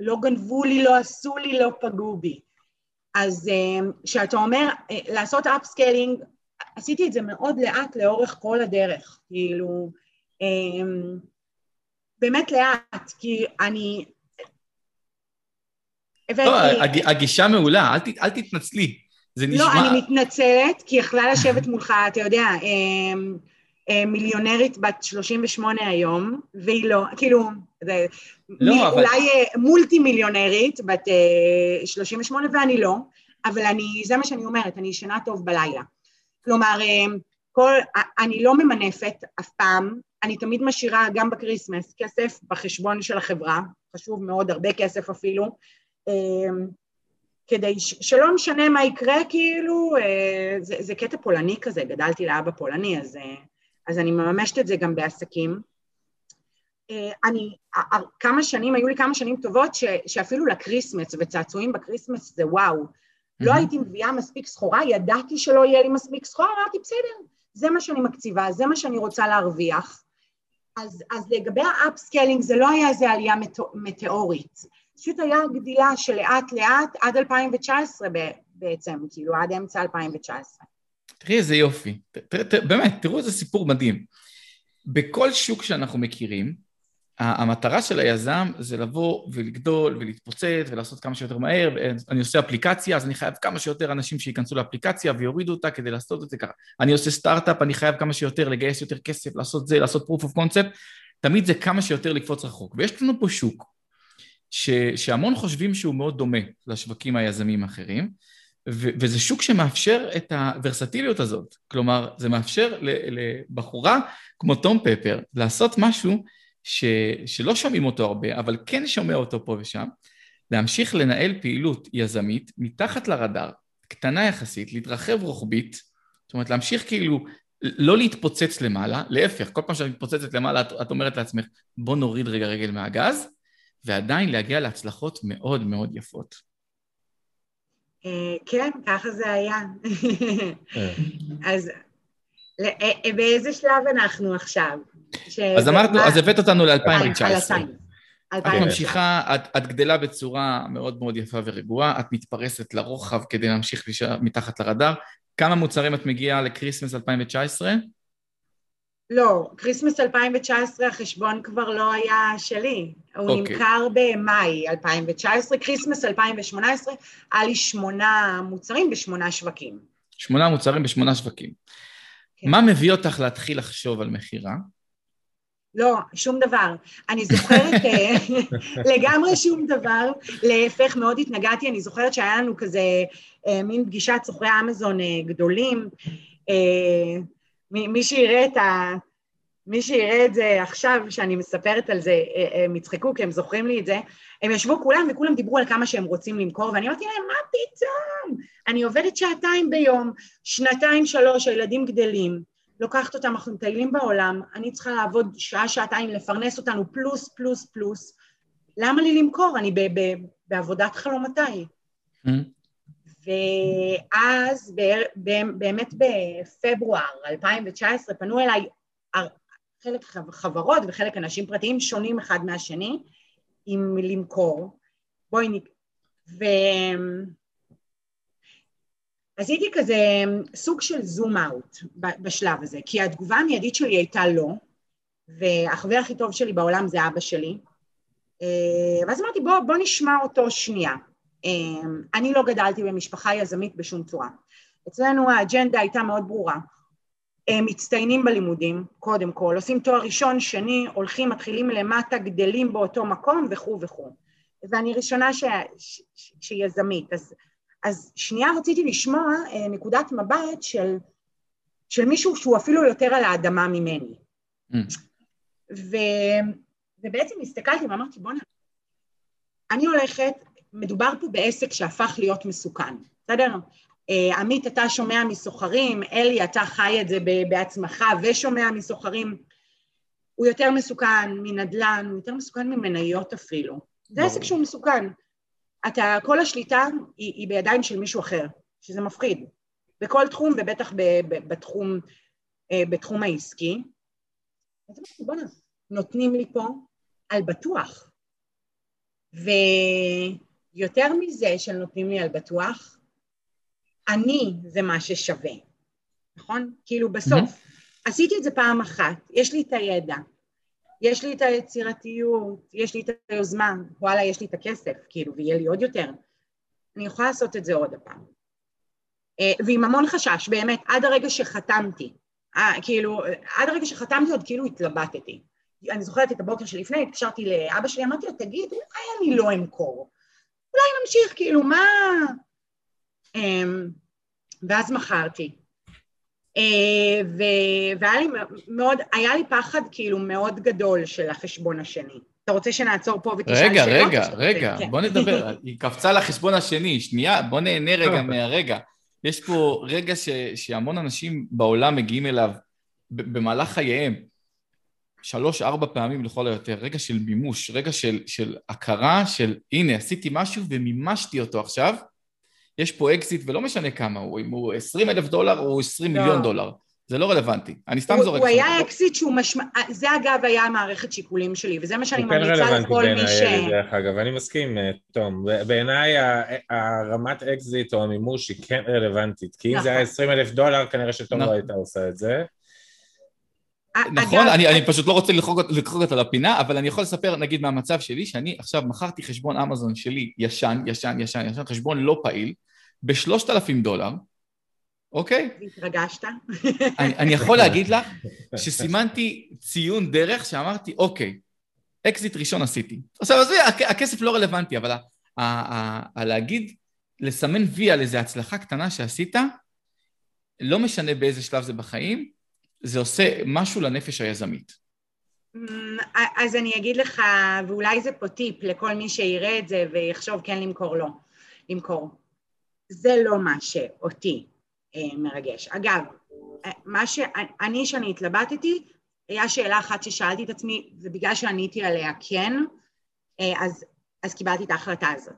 לא גנבו לי, לא עשו לי, לא פגעו בי. אז אה, כשאתה אומר אה, לעשות upscaling, עשיתי את זה מאוד לאט לאורך כל הדרך, כאילו, אה, באמת לאט, כי אני... לא, הגישה מעולה, אל, ת, אל תתנצלי, זה לא, נשמע... לא, אני מתנצלת, כי יכלה לשבת מולך, אתה יודע, מיליונרית בת 38 היום, והיא לא, כאילו, זה, לא, מי, אבל... אולי מולטי מיליונרית בת 38 ואני לא, אבל אני, זה מה שאני אומרת, אני ישנה טוב בלילה. כלומר, כל, אני לא ממנפת אף פעם, אני תמיד משאירה גם בכריסמס כסף בחשבון של החברה, חשוב מאוד, הרבה כסף אפילו, כדי שלא משנה מה יקרה, כאילו, זה, זה קטע פולני כזה, גדלתי לאבא פולני, אז אז אני מממשת את זה גם בעסקים. אה, אני, כמה שנים, היו לי כמה שנים טובות ש, שאפילו לכריסמס וצעצועים בכריסמס זה וואו. לא הייתי מביאה מספיק סחורה, ידעתי שלא יהיה לי מספיק סחורה, אמרתי בסדר, זה מה שאני מקציבה, זה מה שאני רוצה להרוויח. אז, אז לגבי ה upscaling זה לא היה איזה עלייה מטאורית, פשוט היה גדילה שלאט לאט עד 2019 בעצם, כאילו עד אמצע 2019. תראי איזה יופי, ת, ת, ת, באמת, תראו איזה סיפור מדהים. בכל שוק שאנחנו מכירים, המטרה של היזם זה לבוא ולגדול ולהתפוצץ ולעשות כמה שיותר מהר, אני עושה אפליקציה, אז אני חייב כמה שיותר אנשים שייכנסו לאפליקציה ויורידו אותה כדי לעשות את זה ככה. אני עושה סטארט-אפ, אני חייב כמה שיותר לגייס יותר כסף, לעשות זה, לעשות proof of concept, תמיד זה כמה שיותר לקפוץ רחוק. ויש לנו פה שוק ש, שהמון חושבים שהוא מאוד דומה לשווקים היזמים האחרים, ו- וזה שוק שמאפשר את הוורסטיליות הזאת. כלומר, זה מאפשר לבחורה כמו תום פפר לעשות משהו ש- שלא שומעים אותו הרבה, אבל כן שומע אותו פה ושם, להמשיך לנהל פעילות יזמית מתחת לרדאר, קטנה יחסית, להתרחב רוחבית, זאת אומרת להמשיך כאילו לא להתפוצץ למעלה, להפך, כל פעם שאת מתפוצצת למעלה את, את אומרת לעצמך בוא נוריד רגע רגל מהגז, ועדיין להגיע להצלחות מאוד מאוד יפות. אה, כן, ככה זה היה. אה. אז אה, באיזה שלב אנחנו עכשיו? אז אמרנו, אז הבאת אותנו ל-2019. את ממשיכה, את, את גדלה בצורה מאוד מאוד יפה ורגועה, את מתפרסת לרוחב כדי להמשיך מתחת לרדאר. כמה מוצרים את מגיעה לקריסמס 2019? לא, כריסמס 2019 החשבון כבר לא היה שלי, הוא okay. אוקיי. נמכר במאי 2019, כריסמס 2018 היה לי שמונה מוצרים בשמונה שווקים. שמונה מוצרים בשמונה שווקים. כן. מה מביא אותך להתחיל לחשוב על מכירה? לא, שום דבר. אני זוכרת אה, לגמרי שום דבר, להפך, מאוד התנגדתי, אני זוכרת שהיה לנו כזה אה, מין פגישת סוחרי אמזון אה, גדולים, מי שיראה את ה... מי שיראה את זה עכשיו, שאני מספרת על זה, הם יצחקו כי הם זוכרים לי את זה, הם ישבו כולם וכולם דיברו על כמה שהם רוצים למכור, ואני אמרתי להם, מה פתאום? אני עובדת שעתיים ביום, שנתיים, שלוש, הילדים גדלים, לוקחת אותם, אנחנו מטיילים בעולם, אני צריכה לעבוד שעה, שעתיים, לפרנס אותנו פלוס, פלוס, פלוס. למה לי למכור? אני ב- ב- בעבודת חלומותיי. ואז באמת בפברואר 2019 פנו אליי חלק חברות וחלק אנשים פרטיים שונים אחד מהשני עם למכור. בואי נ... ו... עשיתי כזה סוג של זום אאוט בשלב הזה, כי התגובה המיידית שלי הייתה לא, והחבר הכי טוב שלי בעולם זה אבא שלי, אה, ואז אמרתי בוא, בוא נשמע אותו שנייה. אמ, אני לא גדלתי במשפחה יזמית בשום צורה. אצלנו האג'נדה הייתה מאוד ברורה. מצטיינים בלימודים, קודם כל, עושים תואר ראשון, שני, הולכים, מתחילים למטה, גדלים באותו מקום וכו' וכו'. ואני ראשונה ש... ש... שיזמית. אז, אז שנייה רציתי לשמוע אה, נקודת מבט של, של מישהו שהוא אפילו יותר על האדמה ממני. Mm. ו, ובעצם הסתכלתי ואמרתי, בוא'נה, אני הולכת, מדובר פה בעסק שהפך להיות מסוכן, בסדר? Uh, עמית, אתה שומע מסוחרים, אלי, אתה חי את זה בעצמך ושומע מסוחרים. הוא יותר מסוכן מנדל"ן, הוא יותר מסוכן ממניות אפילו. זה עסק שהוא מסוכן. אתה, כל השליטה היא, היא בידיים של מישהו אחר, שזה מפחיד. בכל תחום, ובטח ב, ב, בתחום, uh, בתחום העסקי. אז אמרתי, בוא'נה, נותנים לי פה על בטוח. ויותר מזה של נותנים לי על בטוח, אני זה מה ששווה, נכון? כאילו בסוף, mm-hmm. עשיתי את זה פעם אחת, יש לי את הידע, יש לי את היצירתיות, יש לי את היוזמה, וואלה, יש לי את הכסף, כאילו, ויהיה לי עוד יותר. אני יכולה לעשות את זה עוד הפעם. אה, ועם המון חשש, באמת, עד הרגע שחתמתי, אה, כאילו, עד הרגע שחתמתי עוד כאילו התלבטתי. אני זוכרת את הבוקר שלפני, התקשרתי לאבא שלי, אמרתי לו, תגיד, אולי אני לא אמכור. אולי נמשיך, כאילו, מה... אמ, ואז מכרתי. אה, והיה לי מאוד, היה לי פחד כאילו מאוד גדול של החשבון השני. אתה רוצה שנעצור פה ותשאל שאלות? רגע, רגע, רגע, כן. בוא נדבר. היא קפצה לחשבון השני, שנייה, בוא נהנה רגע מהרגע. יש פה רגע ש, שהמון אנשים בעולם מגיעים אליו במהלך חייהם, שלוש-ארבע פעמים לכל היותר, רגע של מימוש, רגע של, של הכרה של הנה, עשיתי משהו ומימשתי אותו עכשיו, יש פה אקזיט ולא משנה כמה הוא, אם הוא 20 אלף דולר או 20 לא. מיליון דולר. זה לא רלוונטי. אני סתם זורק. הוא היה אקזיט שהוא משמע... זה אגב היה המערכת שיקולים שלי, וזה מה שאני ממליצה לכל מי ש... הוא כן רלוונטי בעיניי, דרך אגב, אני מסכים, אה, תום. בעיניי הרמת אקזיט או המימוש היא כן רלוונטית, כי אם זה היה 20 נכון. אלף דולר, כנראה שתום לא נכון. הייתה עושה את זה. נכון, אני, אני פשוט לא רוצה לדחוק אותה לפינה, אבל אני יכול לספר, נגיד, מהמצב שלי, שאני עכשיו מכרתי חשבון אמזון שלי ישן, ישן, ישן, ישן, חשבון לא פעיל, בשלושת אלפים דולר, אוקיי? התרגשת? אני, אני יכול להגיד לך שסימנתי ציון דרך שאמרתי, אוקיי, אקזיט ראשון עשיתי. עכשיו, עזבי, הכסף לא רלוונטי, אבל להגיד, לסמן וי על איזו הצלחה קטנה שעשית, לא משנה באיזה שלב זה בחיים, זה עושה משהו לנפש היזמית. Mm, אז אני אגיד לך, ואולי זה פה טיפ לכל מי שיראה את זה ויחשוב כן למכור לא, למכור. זה לא מה שאותי אה, מרגש. אגב, אה, מה שאני, שאני התלבטתי, היה שאלה אחת ששאלתי את עצמי, ובגלל שעניתי עליה כן, אה, אז, אז קיבלתי את ההחלטה הזאת.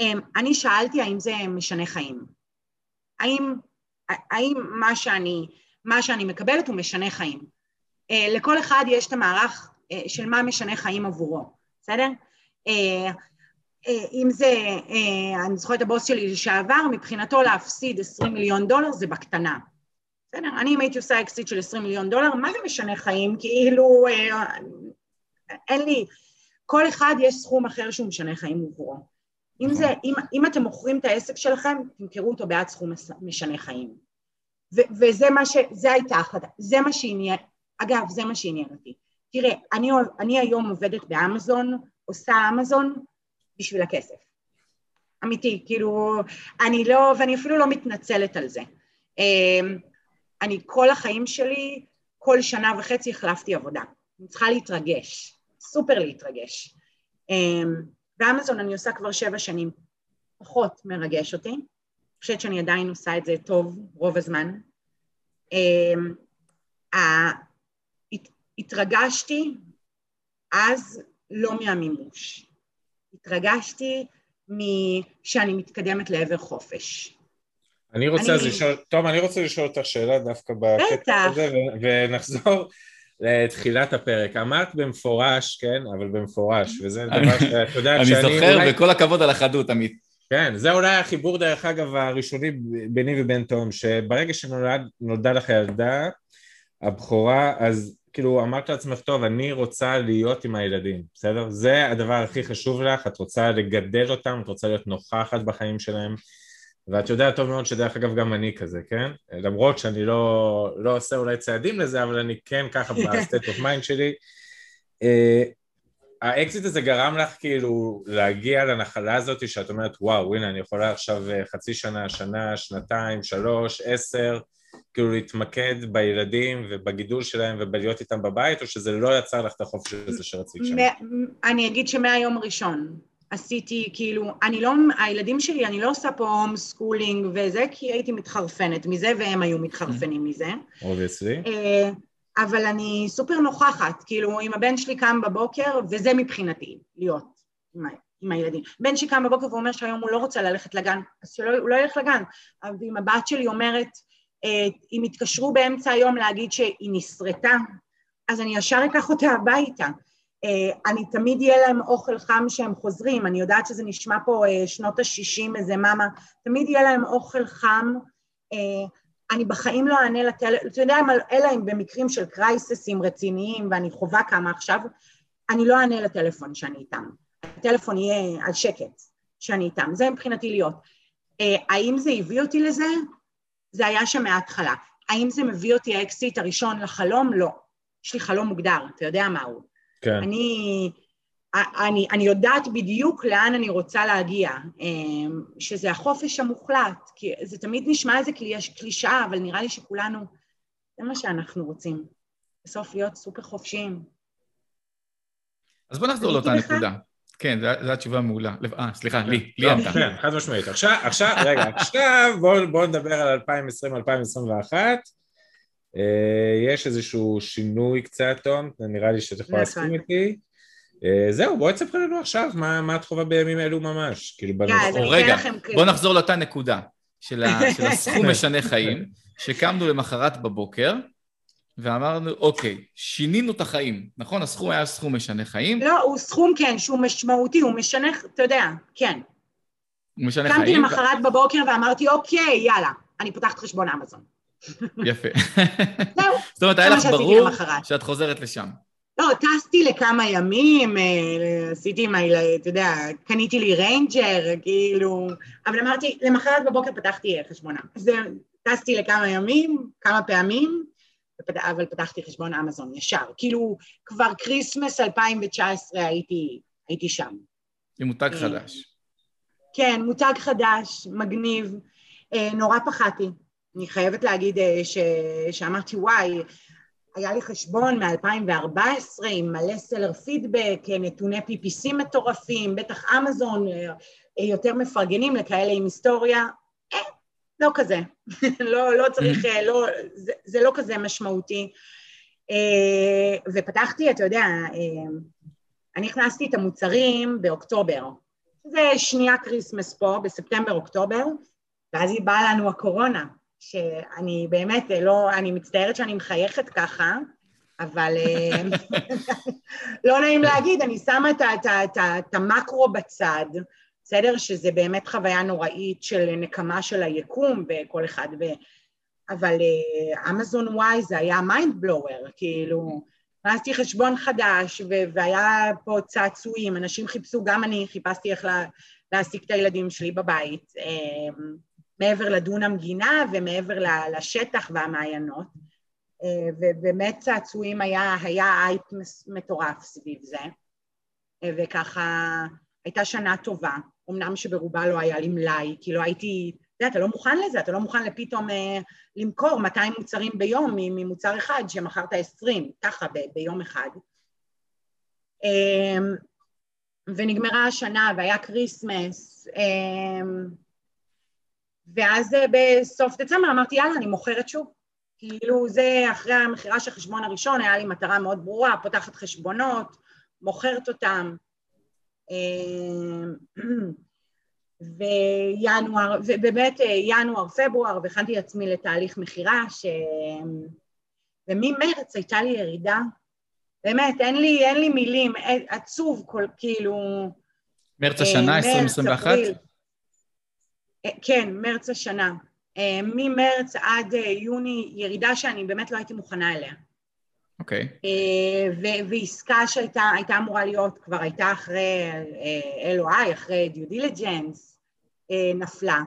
אה, אני שאלתי האם זה משנה חיים. האם, האם מה שאני מה שאני מקבלת הוא משנה חיים. Uh, לכל אחד יש את המערך uh, של מה משנה חיים עבורו, בסדר? Uh, אם זה, אני זוכרת את הבוס שלי לשעבר, מבחינתו להפסיד 20 מיליון דולר זה בקטנה. בסדר? אני אם הייתי עושה אקסיט של 20 מיליון דולר, מה זה משנה חיים? כאילו, אין לי... כל אחד יש סכום אחר שהוא משנה חיים עבורו. אם, זה, אם, אם אתם מוכרים את העסק שלכם, תמכרו אותו בעד סכום משנה חיים. ו- וזה מה ש... זה הייתה החלטה, זה מה שעניין, אגב, זה מה שעניין אותי. תראה, אני, אני היום עובדת באמזון, עושה אמזון בשביל הכסף. אמיתי, כאילו, אני לא, ואני אפילו לא מתנצלת על זה. אמ, אני כל החיים שלי, כל שנה וחצי החלפתי עבודה. אני צריכה להתרגש, סופר להתרגש. אמ, באמזון אני עושה כבר שבע שנים, פחות מרגש אותי. חושבת שאני עדיין עושה את זה טוב רוב הזמן. אמ, התרגשתי אז לא מהמימוש, התרגשתי משאני מתקדמת לעבר חופש. אני רוצה אני... לשאול, טוב, אני רוצה לשאול אותך שאלה דווקא בקטע הזה, ונחזור לתחילת הפרק. אמרת במפורש, כן, אבל במפורש, וזה דבר שאת יודעת שאני... אני זוכר, וכל הכבוד על החדות, עמית. כן, זה אולי החיבור דרך אגב הראשוני ביני ובין תום, שברגע שנולדה לך ילדה, הבכורה, אז כאילו אמרת לעצמך, טוב, אני רוצה להיות עם הילדים, בסדר? זה הדבר הכי חשוב לך, את רוצה לגדל אותם, את רוצה להיות נוכחת בחיים שלהם, ואת יודעת טוב מאוד שדרך אגב גם אני כזה, כן? למרות שאני לא, לא עושה אולי צעדים לזה, אבל אני כן ככה ב state of mind שלי. אה, האקזיט הזה גרם לך כאילו להגיע לנחלה הזאת שאת אומרת וואו הנה אני יכולה עכשיו אה, חצי שנה, שנה, שנתיים, שלוש, עשר כאילו להתמקד בילדים ובגידול שלהם ובלהיות איתם בבית או שזה לא יצר לך את החופש הזה שרצית שם? אני אגיד שמהיום הראשון עשיתי כאילו, אני לא, הילדים שלי, אני לא עושה פה home schooling וזה, כי הייתי מתחרפנת מזה והם היו מתחרפנים מזה. obviously. אה, אבל אני סופר נוכחת, כאילו אם הבן שלי קם בבוקר, וזה מבחינתי, להיות עם, עם הילדים. בן שלי קם בבוקר ואומר שהיום הוא לא רוצה ללכת לגן, אז שהוא לא ילך לגן. אבל אם הבת שלי אומרת, אה, אם יתקשרו באמצע היום להגיד שהיא נשרטה, אז אני ישר אקח אותה הביתה. אה, אני תמיד יהיה להם אוכל חם כשהם חוזרים, אני יודעת שזה נשמע פה אה, שנות ה-60 איזה מאמה, תמיד יהיה להם אוכל חם, אני בחיים לא אענה לטלפון, אתה יודע, אלא אם במקרים של קרייססים רציניים ואני חווה כמה עכשיו, אני לא אענה לטלפון שאני איתם. הטלפון יהיה על שקט שאני איתם, זה מבחינתי להיות. האם זה הביא אותי לזה? זה היה שם מההתחלה. האם זה מביא אותי האקסיט הראשון לחלום? לא. יש לי חלום מוגדר, אתה יודע מה הוא. כן. אני, אני, אני יודעת בדיוק לאן אני רוצה להגיע, אמ, שזה החופש המוחלט, כי זה תמיד נשמע איזה קלישאה, אבל נראה לי שכולנו, זה מה שאנחנו רוצים, בסוף להיות סופר חופשיים. אז בוא נחזור לאותה נקודה. כן, זו התשובה מעולה. אה, סליחה, לי, לי אתה. כן, חד משמעית. עכשיו, עכשיו, רגע, עכשיו בואו נדבר על 2020-2021. אה, יש איזשהו שינוי קצת, תום, נראה לי שאתה יכול להסכים איתי. אה, זהו, בואי תספרי לנו עכשיו מה את חווה בימים אלו ממש, כאילו בנושא. רגע, בוא נחזור לאותה נקודה של הסכום משנה חיים, שקמנו למחרת בבוקר, ואמרנו, אוקיי, שינינו את החיים, נכון? הסכום היה סכום משנה חיים. לא, הוא סכום, כן, שהוא משמעותי, הוא משנה, אתה יודע, כן. הוא משנה חיים. קמתי למחרת בבוקר ואמרתי, אוקיי, יאללה, אני פותחת חשבון אמזון. יפה. זהו. זאת אומרת, היה לך ברור שאת חוזרת לשם. לא, טסתי לכמה ימים, אה, עשיתי עם הילד, אתה יודע, קניתי לי ריינג'ר, כאילו, אבל אמרתי, למחרת בבוקר פתחתי חשבון אמזון. טסתי לכמה ימים, כמה פעמים, אבל פתחתי חשבון אמזון ישר. כאילו, כבר Christmas 2019 הייתי, הייתי שם. עם מותג אה, חדש. כן, מותג חדש, מגניב. אה, נורא פחדתי. אני חייבת להגיד אה, ש... שאמרתי, וואי, היה לי חשבון מ-2014 עם מלא סלר פידבק, נתוני PPC מטורפים, בטח אמזון יותר מפרגנים לכאלה עם היסטוריה. לא כזה, לא, לא צריך. לא, זה, זה לא כזה משמעותי. אה, ופתחתי, אתה יודע, אה, אני הכנסתי את המוצרים באוקטובר. זה שנייה Christmas פה, בספטמבר-אוקטובר, ואז היא באה לנו הקורונה, שאני באמת לא, אני מצטערת שאני מחייכת ככה, אבל לא נעים להגיד, אני שמה את, את, את, את המקרו בצד, בסדר? שזה באמת חוויה נוראית של נקמה של היקום וכל אחד, ו... אבל אמזון uh, וואי זה היה mind blower, כאילו, הכנסתי חשבון חדש ו- והיה פה צעצועים, אנשים חיפשו, גם אני חיפשתי איך לה- להעסיק את הילדים שלי בבית, uh, מעבר לדונם גינה ומעבר לשטח והמעיינות, uh, ובאמת צעצועים היה, היה אייפ מטורף סביב זה, uh, וככה הייתה שנה טובה. אמנם שברובה לא היה לי מלאי, כי לא הייתי, אתה יודע, אתה לא מוכן לזה, אתה לא מוכן לפתאום אה, למכור 200 מוצרים ביום ממוצר אחד שמכרת 20, ככה ב- ביום אחד. אה, ונגמרה השנה והיה Christmas, אה, ואז אה, בסוף דצמבר אמרתי, יאללה, אני מוכרת שוב. כאילו זה אחרי המכירה של החשבון הראשון, היה לי מטרה מאוד ברורה, פותחת חשבונות, מוכרת אותם. אה, וינואר, ובאמת אה, ינואר, פברואר, והכנתי עצמי לתהליך מכירה, ש... וממרץ הייתה לי ירידה, באמת, אין לי, אין לי מילים, עצוב, כל, כאילו... מרץ השנה, 2021? כן, מרץ השנה. ממרץ עד יוני, ירידה שאני באמת לא הייתי מוכנה אליה. אוקיי. Okay. אה, ועסקה שהייתה אמורה להיות, כבר הייתה אחרי אה, LOI, אחרי דיליג'נס, אה, נפלה.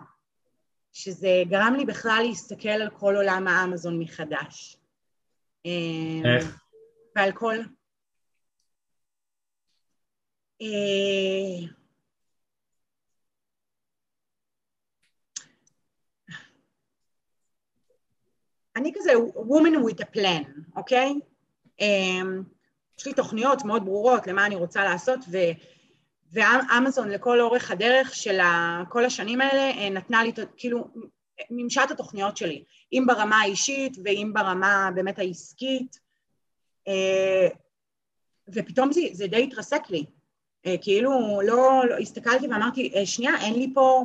שזה גרם לי בכלל להסתכל על כל עולם האמזון מחדש. איך? ועל כל... אני כזה woman with a plan, אוקיי? אמ, יש לי תוכניות מאוד ברורות למה אני רוצה לעשות, ו... ואמזון לכל אורך הדרך של כל השנים האלה אה, נתנה לי, כאילו, מימשה את התוכניות שלי, אם ברמה האישית ואם ברמה באמת העסקית, אה, ופתאום זה, זה די התרסק לי, אה, כאילו לא, לא הסתכלתי ואמרתי, שנייה, אין לי פה,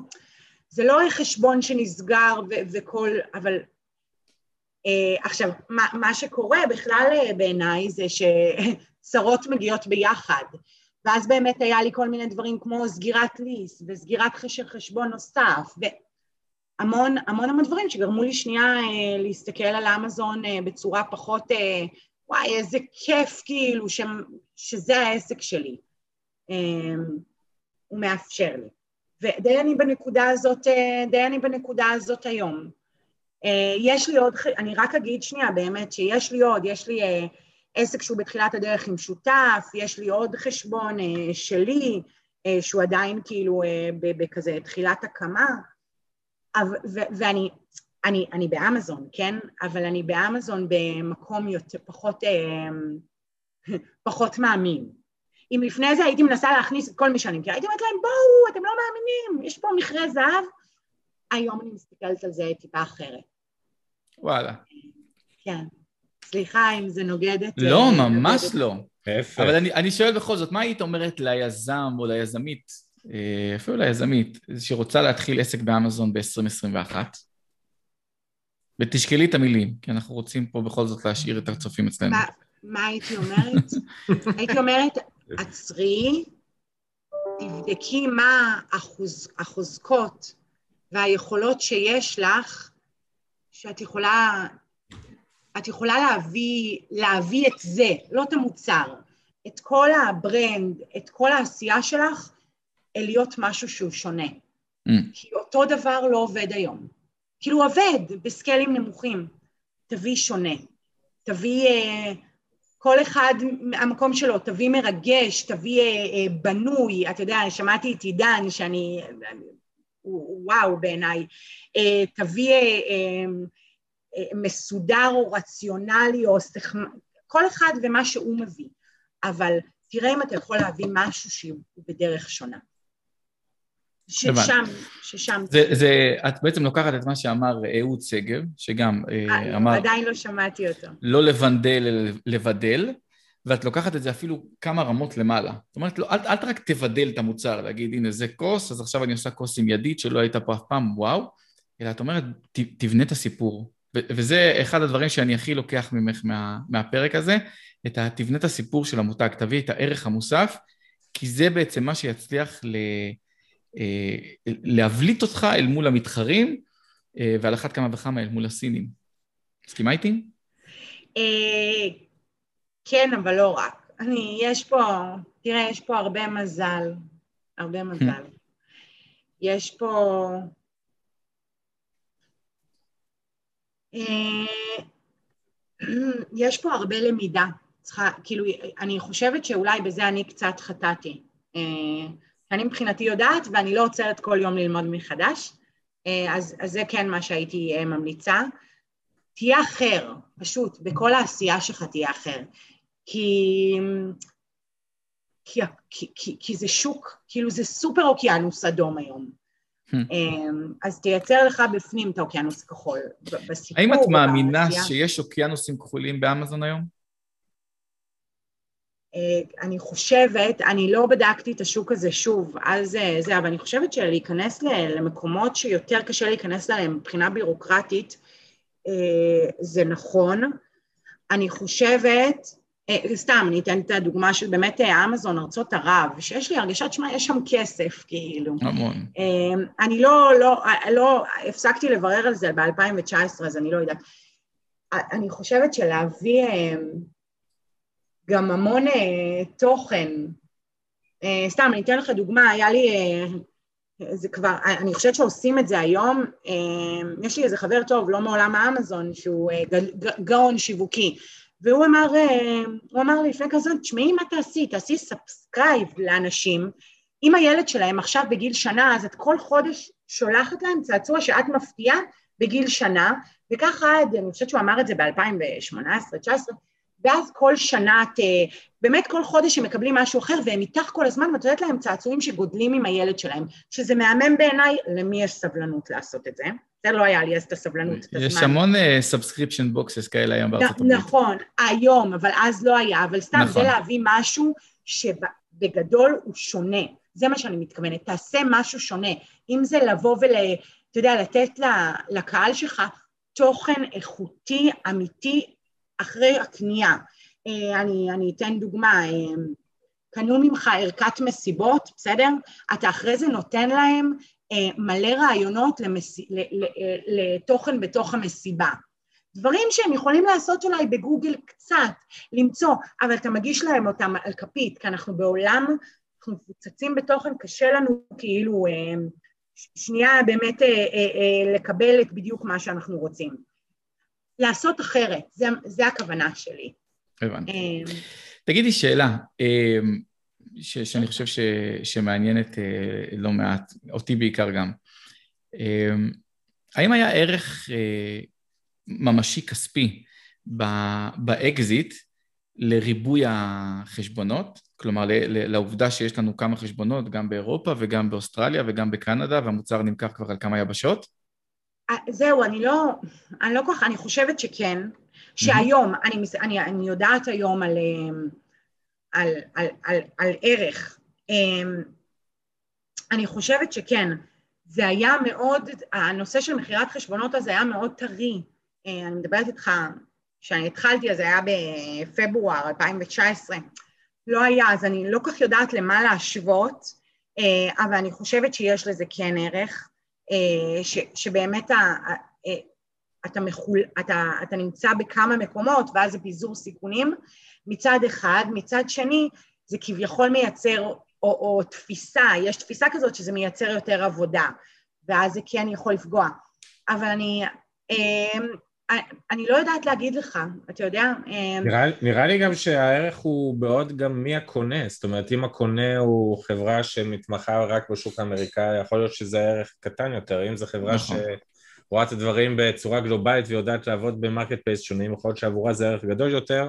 זה לא חשבון שנסגר ו- וכל, אבל עכשיו, מה, מה שקורה בכלל בעיניי זה שצרות מגיעות ביחד, ואז באמת היה לי כל מיני דברים כמו סגירת ליס וסגירת חשר חשבון נוסף והמון המון המון דברים שגרמו לי שנייה אה, להסתכל על אמזון אה, בצורה פחות אה, וואי איזה כיף כאילו ש, שזה העסק שלי. הוא מאפשר לי. ודי אני בנקודה הזאת, די אני בנקודה הזאת היום. אה, יש לי עוד, אני רק אגיד שנייה באמת שיש לי עוד, יש לי אה, עסק שהוא בתחילת הדרך עם שותף, יש לי עוד חשבון אה, שלי, שהוא עדיין כאילו בכזה תחילת הקמה, ואני אני, אני באמזון, כן? אבל אני באמזון במקום יותר, פחות, פחות מאמין. אם לפני זה הייתי מנסה להכניס את כל מי שאני מכירה, הייתי אומרת להם, בואו, אתם לא מאמינים, יש פה מכרה זהב. היום אני מסתכלת על זה טיפה אחרת. וואלה. כן. סליחה אם זה נוגד את... לא, ממש נוגד לא. איפה? אבל אני, אני שואל בכל זאת, מה היית אומרת ליזם או ליזמית, אה, אפילו ליזמית, שרוצה להתחיל עסק באמזון ב-2021? ותשקלי את המילים, כי אנחנו רוצים פה בכל זאת להשאיר את הצופים אצלנו. מה, מה הייתי אומרת? הייתי אומרת, עצרי, תבדקי מה החוז, החוזקות והיכולות שיש לך, שאת יכולה את יכולה להביא, להביא את זה, לא את המוצר, את כל הברנד, את כל העשייה שלך, אל להיות משהו שהוא שונה. Mm. כי אותו דבר לא עובד היום. כאילו עובד בסקיילים נמוכים. תביא שונה. תביא אה, כל אחד המקום שלו, תביא מרגש, תביא אה, אה, בנוי. אתה יודע, שמעתי את עידן, שאני... וואו בעיניי. אה, תביא... אה, אה, מסודר או רציונלי או סכמ... כל אחד ומה שהוא מביא, אבל תראה אם אתה יכול להביא משהו שהוא בדרך שונה. ששם, ששם... זה, זה, את בעצם לוקחת את מה שאמר אהוד שגב, שגם אה, אה אמר... עדיין לא שמעתי אותו. לא לבנדל, לבדל, ואת לוקחת את זה אפילו כמה רמות למעלה. זאת אומרת, לא, אל, אל רק תבדל את המוצר, להגיד, הנה זה כוס, אז עכשיו אני עושה כוס עם ידית שלא הייתה פה אף פעם, וואו, אלא את אומרת, ת, תבנה את הסיפור, וזה אחד הדברים שאני הכי לוקח ממך מה, מהפרק הזה, את ה... תבנה את הסיפור של המותג, תביא את הערך המוסף, כי זה בעצם מה שיצליח ל... אה, להבליט אותך אל מול המתחרים, אה, ועל אחת כמה וכמה אל מול הסינים. מסכימה איתי? כן, אבל לא רק. אני, יש פה, תראה, יש פה הרבה מזל, הרבה מזל. יש פה אה, יש פה הרבה למידה, צריכה, כאילו, אני חושבת שאולי בזה אני קצת חטאתי. אה, אני מבחינתי יודעת ואני לא עוצרת כל יום ללמוד מחדש, אה, אז, אז זה כן מה שהייתי ממליצה. תהיה אחר, פשוט, בכל העשייה שלך תהיה אחר. כי, כי, כי, כי, כי זה שוק, כאילו זה סופר אוקיינוס אדום היום. Hmm. אמ, אז תייצר לך בפנים את האוקיינוס הכחול. בסיפור, האם את מאמינה שיש אוקיינוסים כחולים באמזון היום? אה, אני חושבת, אני לא בדקתי את השוק הזה שוב, אז זה, אבל אני חושבת שלהיכנס למקומות שיותר קשה להיכנס אליהם מבחינה בירוקרטית, אה, זה נכון. אני חושבת סתם, אני אתן את הדוגמה של באמת אה, אמזון, ארצות ערב, שיש לי הרגשת, שמע, יש שם כסף, כאילו. המון. אה, אני לא, לא, לא, הפסקתי לברר על זה ב-2019, אז אני לא יודעת. אני חושבת שלהביא גם המון תוכן, סתם, אני אתן לך דוגמה, היה לי זה כבר, אני חושבת שעושים את זה היום, יש לי איזה חבר טוב, לא מעולם האמזון, שהוא גאון שיווקי, והוא אמר, הוא אמר לי לפני כזה, תשמעי מה תעשי, תעשי subscribe לאנשים, אם הילד שלהם עכשיו בגיל שנה, אז את כל חודש שולחת להם צעצוע שאת מפתיעה בגיל שנה, וככה עד, אני חושבת שהוא אמר את זה ב-2018-2019, ואז כל שנה את, באמת כל חודש הם מקבלים משהו אחר, והם איתך כל הזמן, ואת יודעת להם צעצועים שגודלים עם הילד שלהם, שזה מהמם בעיניי, למי יש סבלנות לעשות את זה? זה לא היה לי אז את הסבלנות, את הזמן. יש המון subscription uh, boxes כאלה היום בארצות הברית. נכון, היום, אבל אז לא היה, אבל סתם נכון. זה להביא משהו שבגדול הוא שונה. זה מה שאני מתכוונת, תעשה משהו שונה. אם זה לבוא ול... אתה יודע, לתת לקהל שלך תוכן איכותי, אמיתי, אחרי הקנייה. אה, אני, אני אתן דוגמה, אה, קנו ממך ערכת מסיבות, בסדר? אתה אחרי זה נותן להם אה, מלא רעיונות למס... לתוכן בתוך המסיבה. דברים שהם יכולים לעשות אולי בגוגל קצת, למצוא, אבל אתה מגיש להם אותם על כפית, כי אנחנו בעולם, אנחנו מפוצצים בתוכן, קשה לנו כאילו שנייה באמת לקבל את בדיוק מה שאנחנו רוצים. לעשות אחרת, זה, זה הכוונה שלי. הבנתי. תגידי שאלה, ש, שאני חושב ש, שמעניינת אה, לא מעט, אותי בעיקר גם. אמ, האם היה ערך אה, ממשי כספי באקזיט לריבוי החשבונות? כלומר, לעובדה שיש לנו כמה חשבונות, גם באירופה וגם באוסטרליה וגם בקנדה, והמוצר נמכר כבר על כמה יבשות? זהו, אני לא, אני לא כל כך, אני חושבת שכן, שהיום. אני, אני, אני יודעת היום על, על, על, על, על ערך, אמ, אני חושבת שכן, זה היה מאוד, הנושא של מכירת חשבונות הזה היה מאוד טרי, אה, אני מדברת איתך, כשאני התחלתי אז זה היה בפברואר 2019, לא היה, אז אני לא כך יודעת למה להשוות, אה, אבל אני חושבת שיש לזה כן ערך. ש, שבאמת ה, אה, אתה, מחול, אתה, אתה נמצא בכמה מקומות ואז זה פיזור סיכונים מצד אחד, מצד שני זה כביכול מייצר, או, או תפיסה, יש תפיסה כזאת שזה מייצר יותר עבודה ואז זה כן יכול לפגוע, אבל אני, אה, אני לא יודעת להגיד לך, אתה יודע. נראה, נראה לי גם שהערך הוא בעוד גם מי הקונה, זאת אומרת אם הקונה הוא חברה שמתמחה רק בשוק האמריקאי, יכול להיות שזה ערך קטן יותר, אם זו חברה נכון. שרואה את הדברים בצורה גלובלית ויודעת לעבוד ב marketplace שונים, יכול להיות שעבורה זה ערך גדול יותר.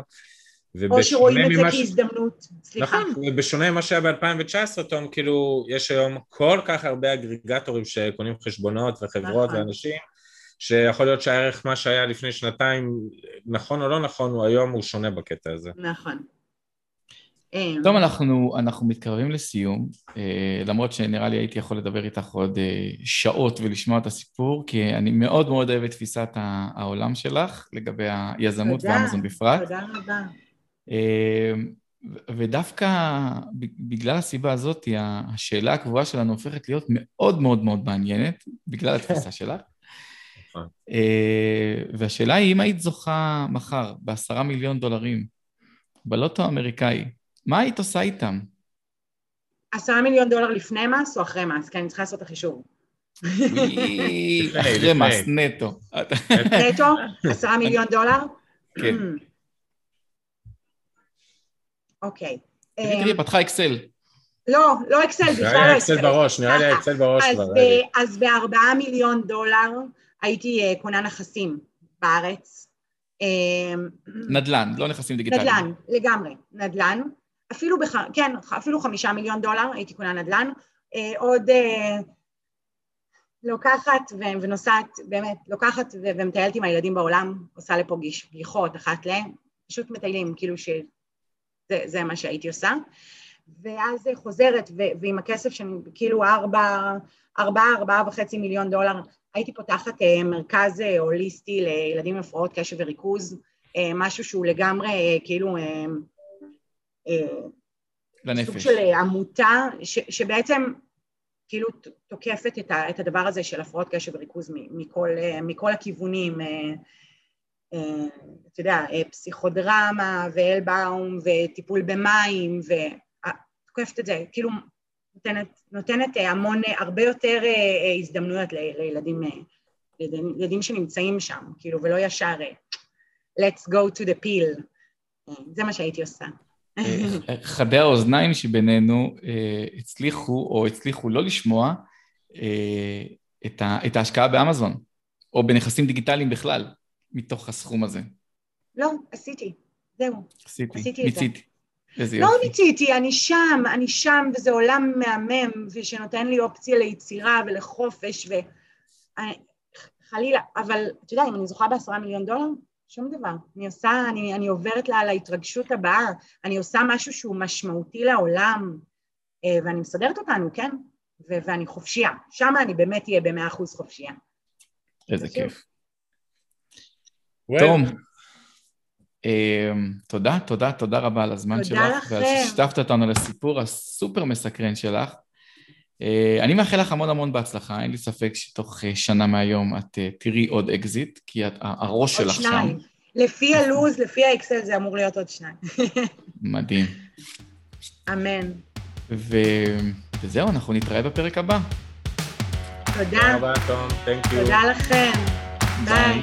או שרואים את זה כהזדמנות, סליחה. נכון, ובשונה ממה שהיה ב-2019, תום, כאילו, יש היום כל כך הרבה אגרגטורים שקונים חשבונות וחברות נכון. ואנשים, שיכול להיות שהערך מה שהיה לפני שנתיים, נכון או לא נכון, הוא היום הוא שונה בקטע הזה. נכון. טוב, אנחנו, אנחנו מתקרבים לסיום, אה, למרות שנראה לי הייתי יכול לדבר איתך עוד אה, שעות ולשמוע את הסיפור, כי אני מאוד מאוד אוהב את תפיסת העולם שלך לגבי היזמות ואמזון בפרט. תודה רבה. אה, ודווקא בגלל הסיבה הזאת, השאלה הקבועה שלנו הופכת להיות מאוד מאוד מאוד מעניינת, בגלל התפיסה שלך. נכון. אה, והשאלה היא, אם היית זוכה מחר בעשרה מיליון דולרים בלוטו האמריקאי, מה היית עושה איתם? עשרה מיליון דולר לפני מס או אחרי מס? כי אני צריכה לעשות את החישוב. אחרי מס, נטו. נטו? עשרה מיליון דולר? כן. אוקיי. תראי, אמ, פתחה אקסל. לא, לא אקסל, בכלל לא אקסל. בראש, נראה לי אקסל בראש כבר. אז בארבעה מיליון דולר הייתי אה, קונה נכסים בארץ. אמ, נדל"ן, לא נכסים דיגיטליים. נדל"ן, לגמרי, נדל"ן. אפילו, בח... כן, אפילו חמישה מיליון דולר הייתי קונה נדל"ן. אה, עוד אה, לוקחת ונוסעת, באמת, לוקחת ומטיילת עם הילדים בעולם, עושה לפה גיחות אחת ל... פשוט מטיילים, כאילו שזה מה שהייתי עושה. ואז חוזרת, ועם הכסף שאני, כאילו ארבע, ארבעה, ארבעה וחצי מיליון דולר הייתי פותחת אה, מרכז אה, הוליסטי לילדים עם הפרעות קשב וריכוז, אה, משהו שהוא לגמרי כאילו לנפש. סוג של עמותה ש, שבעצם כאילו תוקפת את, ה, את הדבר הזה של הפרעות קשב וריכוז מכל, מכל הכיוונים, אתה יודע, פסיכודרמה ואלבאום וטיפול במים ותוקפת את זה, כאילו נותנת, נותנת המון, הרבה יותר הזדמנויות לילדים, לילדים שנמצאים שם, כאילו, ולא ישר let's go to the pill. זה מה שהייתי עושה. חדי האוזניים שבינינו הצליחו, או הצליחו לא לשמוע, את ההשקעה באמזון, או בנכסים דיגיטליים בכלל, מתוך הסכום הזה. לא, עשיתי, זהו. עשיתי, עשיתי מיציתי. איזה לא מיציתי, אני שם, אני שם, וזה עולם מהמם, ושנותן לי אופציה ליצירה ולחופש, וחלילה, אבל אתה יודע, אם אני זוכה בעשרה מיליון דולר, שום דבר. אני עושה, אני, אני עוברת לה להתרגשות הבאה, אני עושה משהו שהוא משמעותי לעולם, אה, ואני מסדרת אותנו, כן? ו- ואני חופשייה. שם אני באמת אהיה במאה אחוז חופשייה. איזה כיף. תום, אמ, תודה, תודה, תודה רבה על הזמן שלך. תודה לכם. ועל ששיתפת אותנו לסיפור הסופר מסקרן שלך. אה, אני מאחל לך המון המון בהצלחה, אין לי ספק שתוך אה, שנה מהיום את אה, תראי עוד אקזיט, כי הראש שלך שם. עוד שניים. לפי הלו"ז, לפי האקסל זה אמור להיות עוד שניים. מדהים. אמן. ו... וזהו, אנחנו נתראה בפרק הבא. תודה. תודה רבה, תום. תודה לכם. ביי.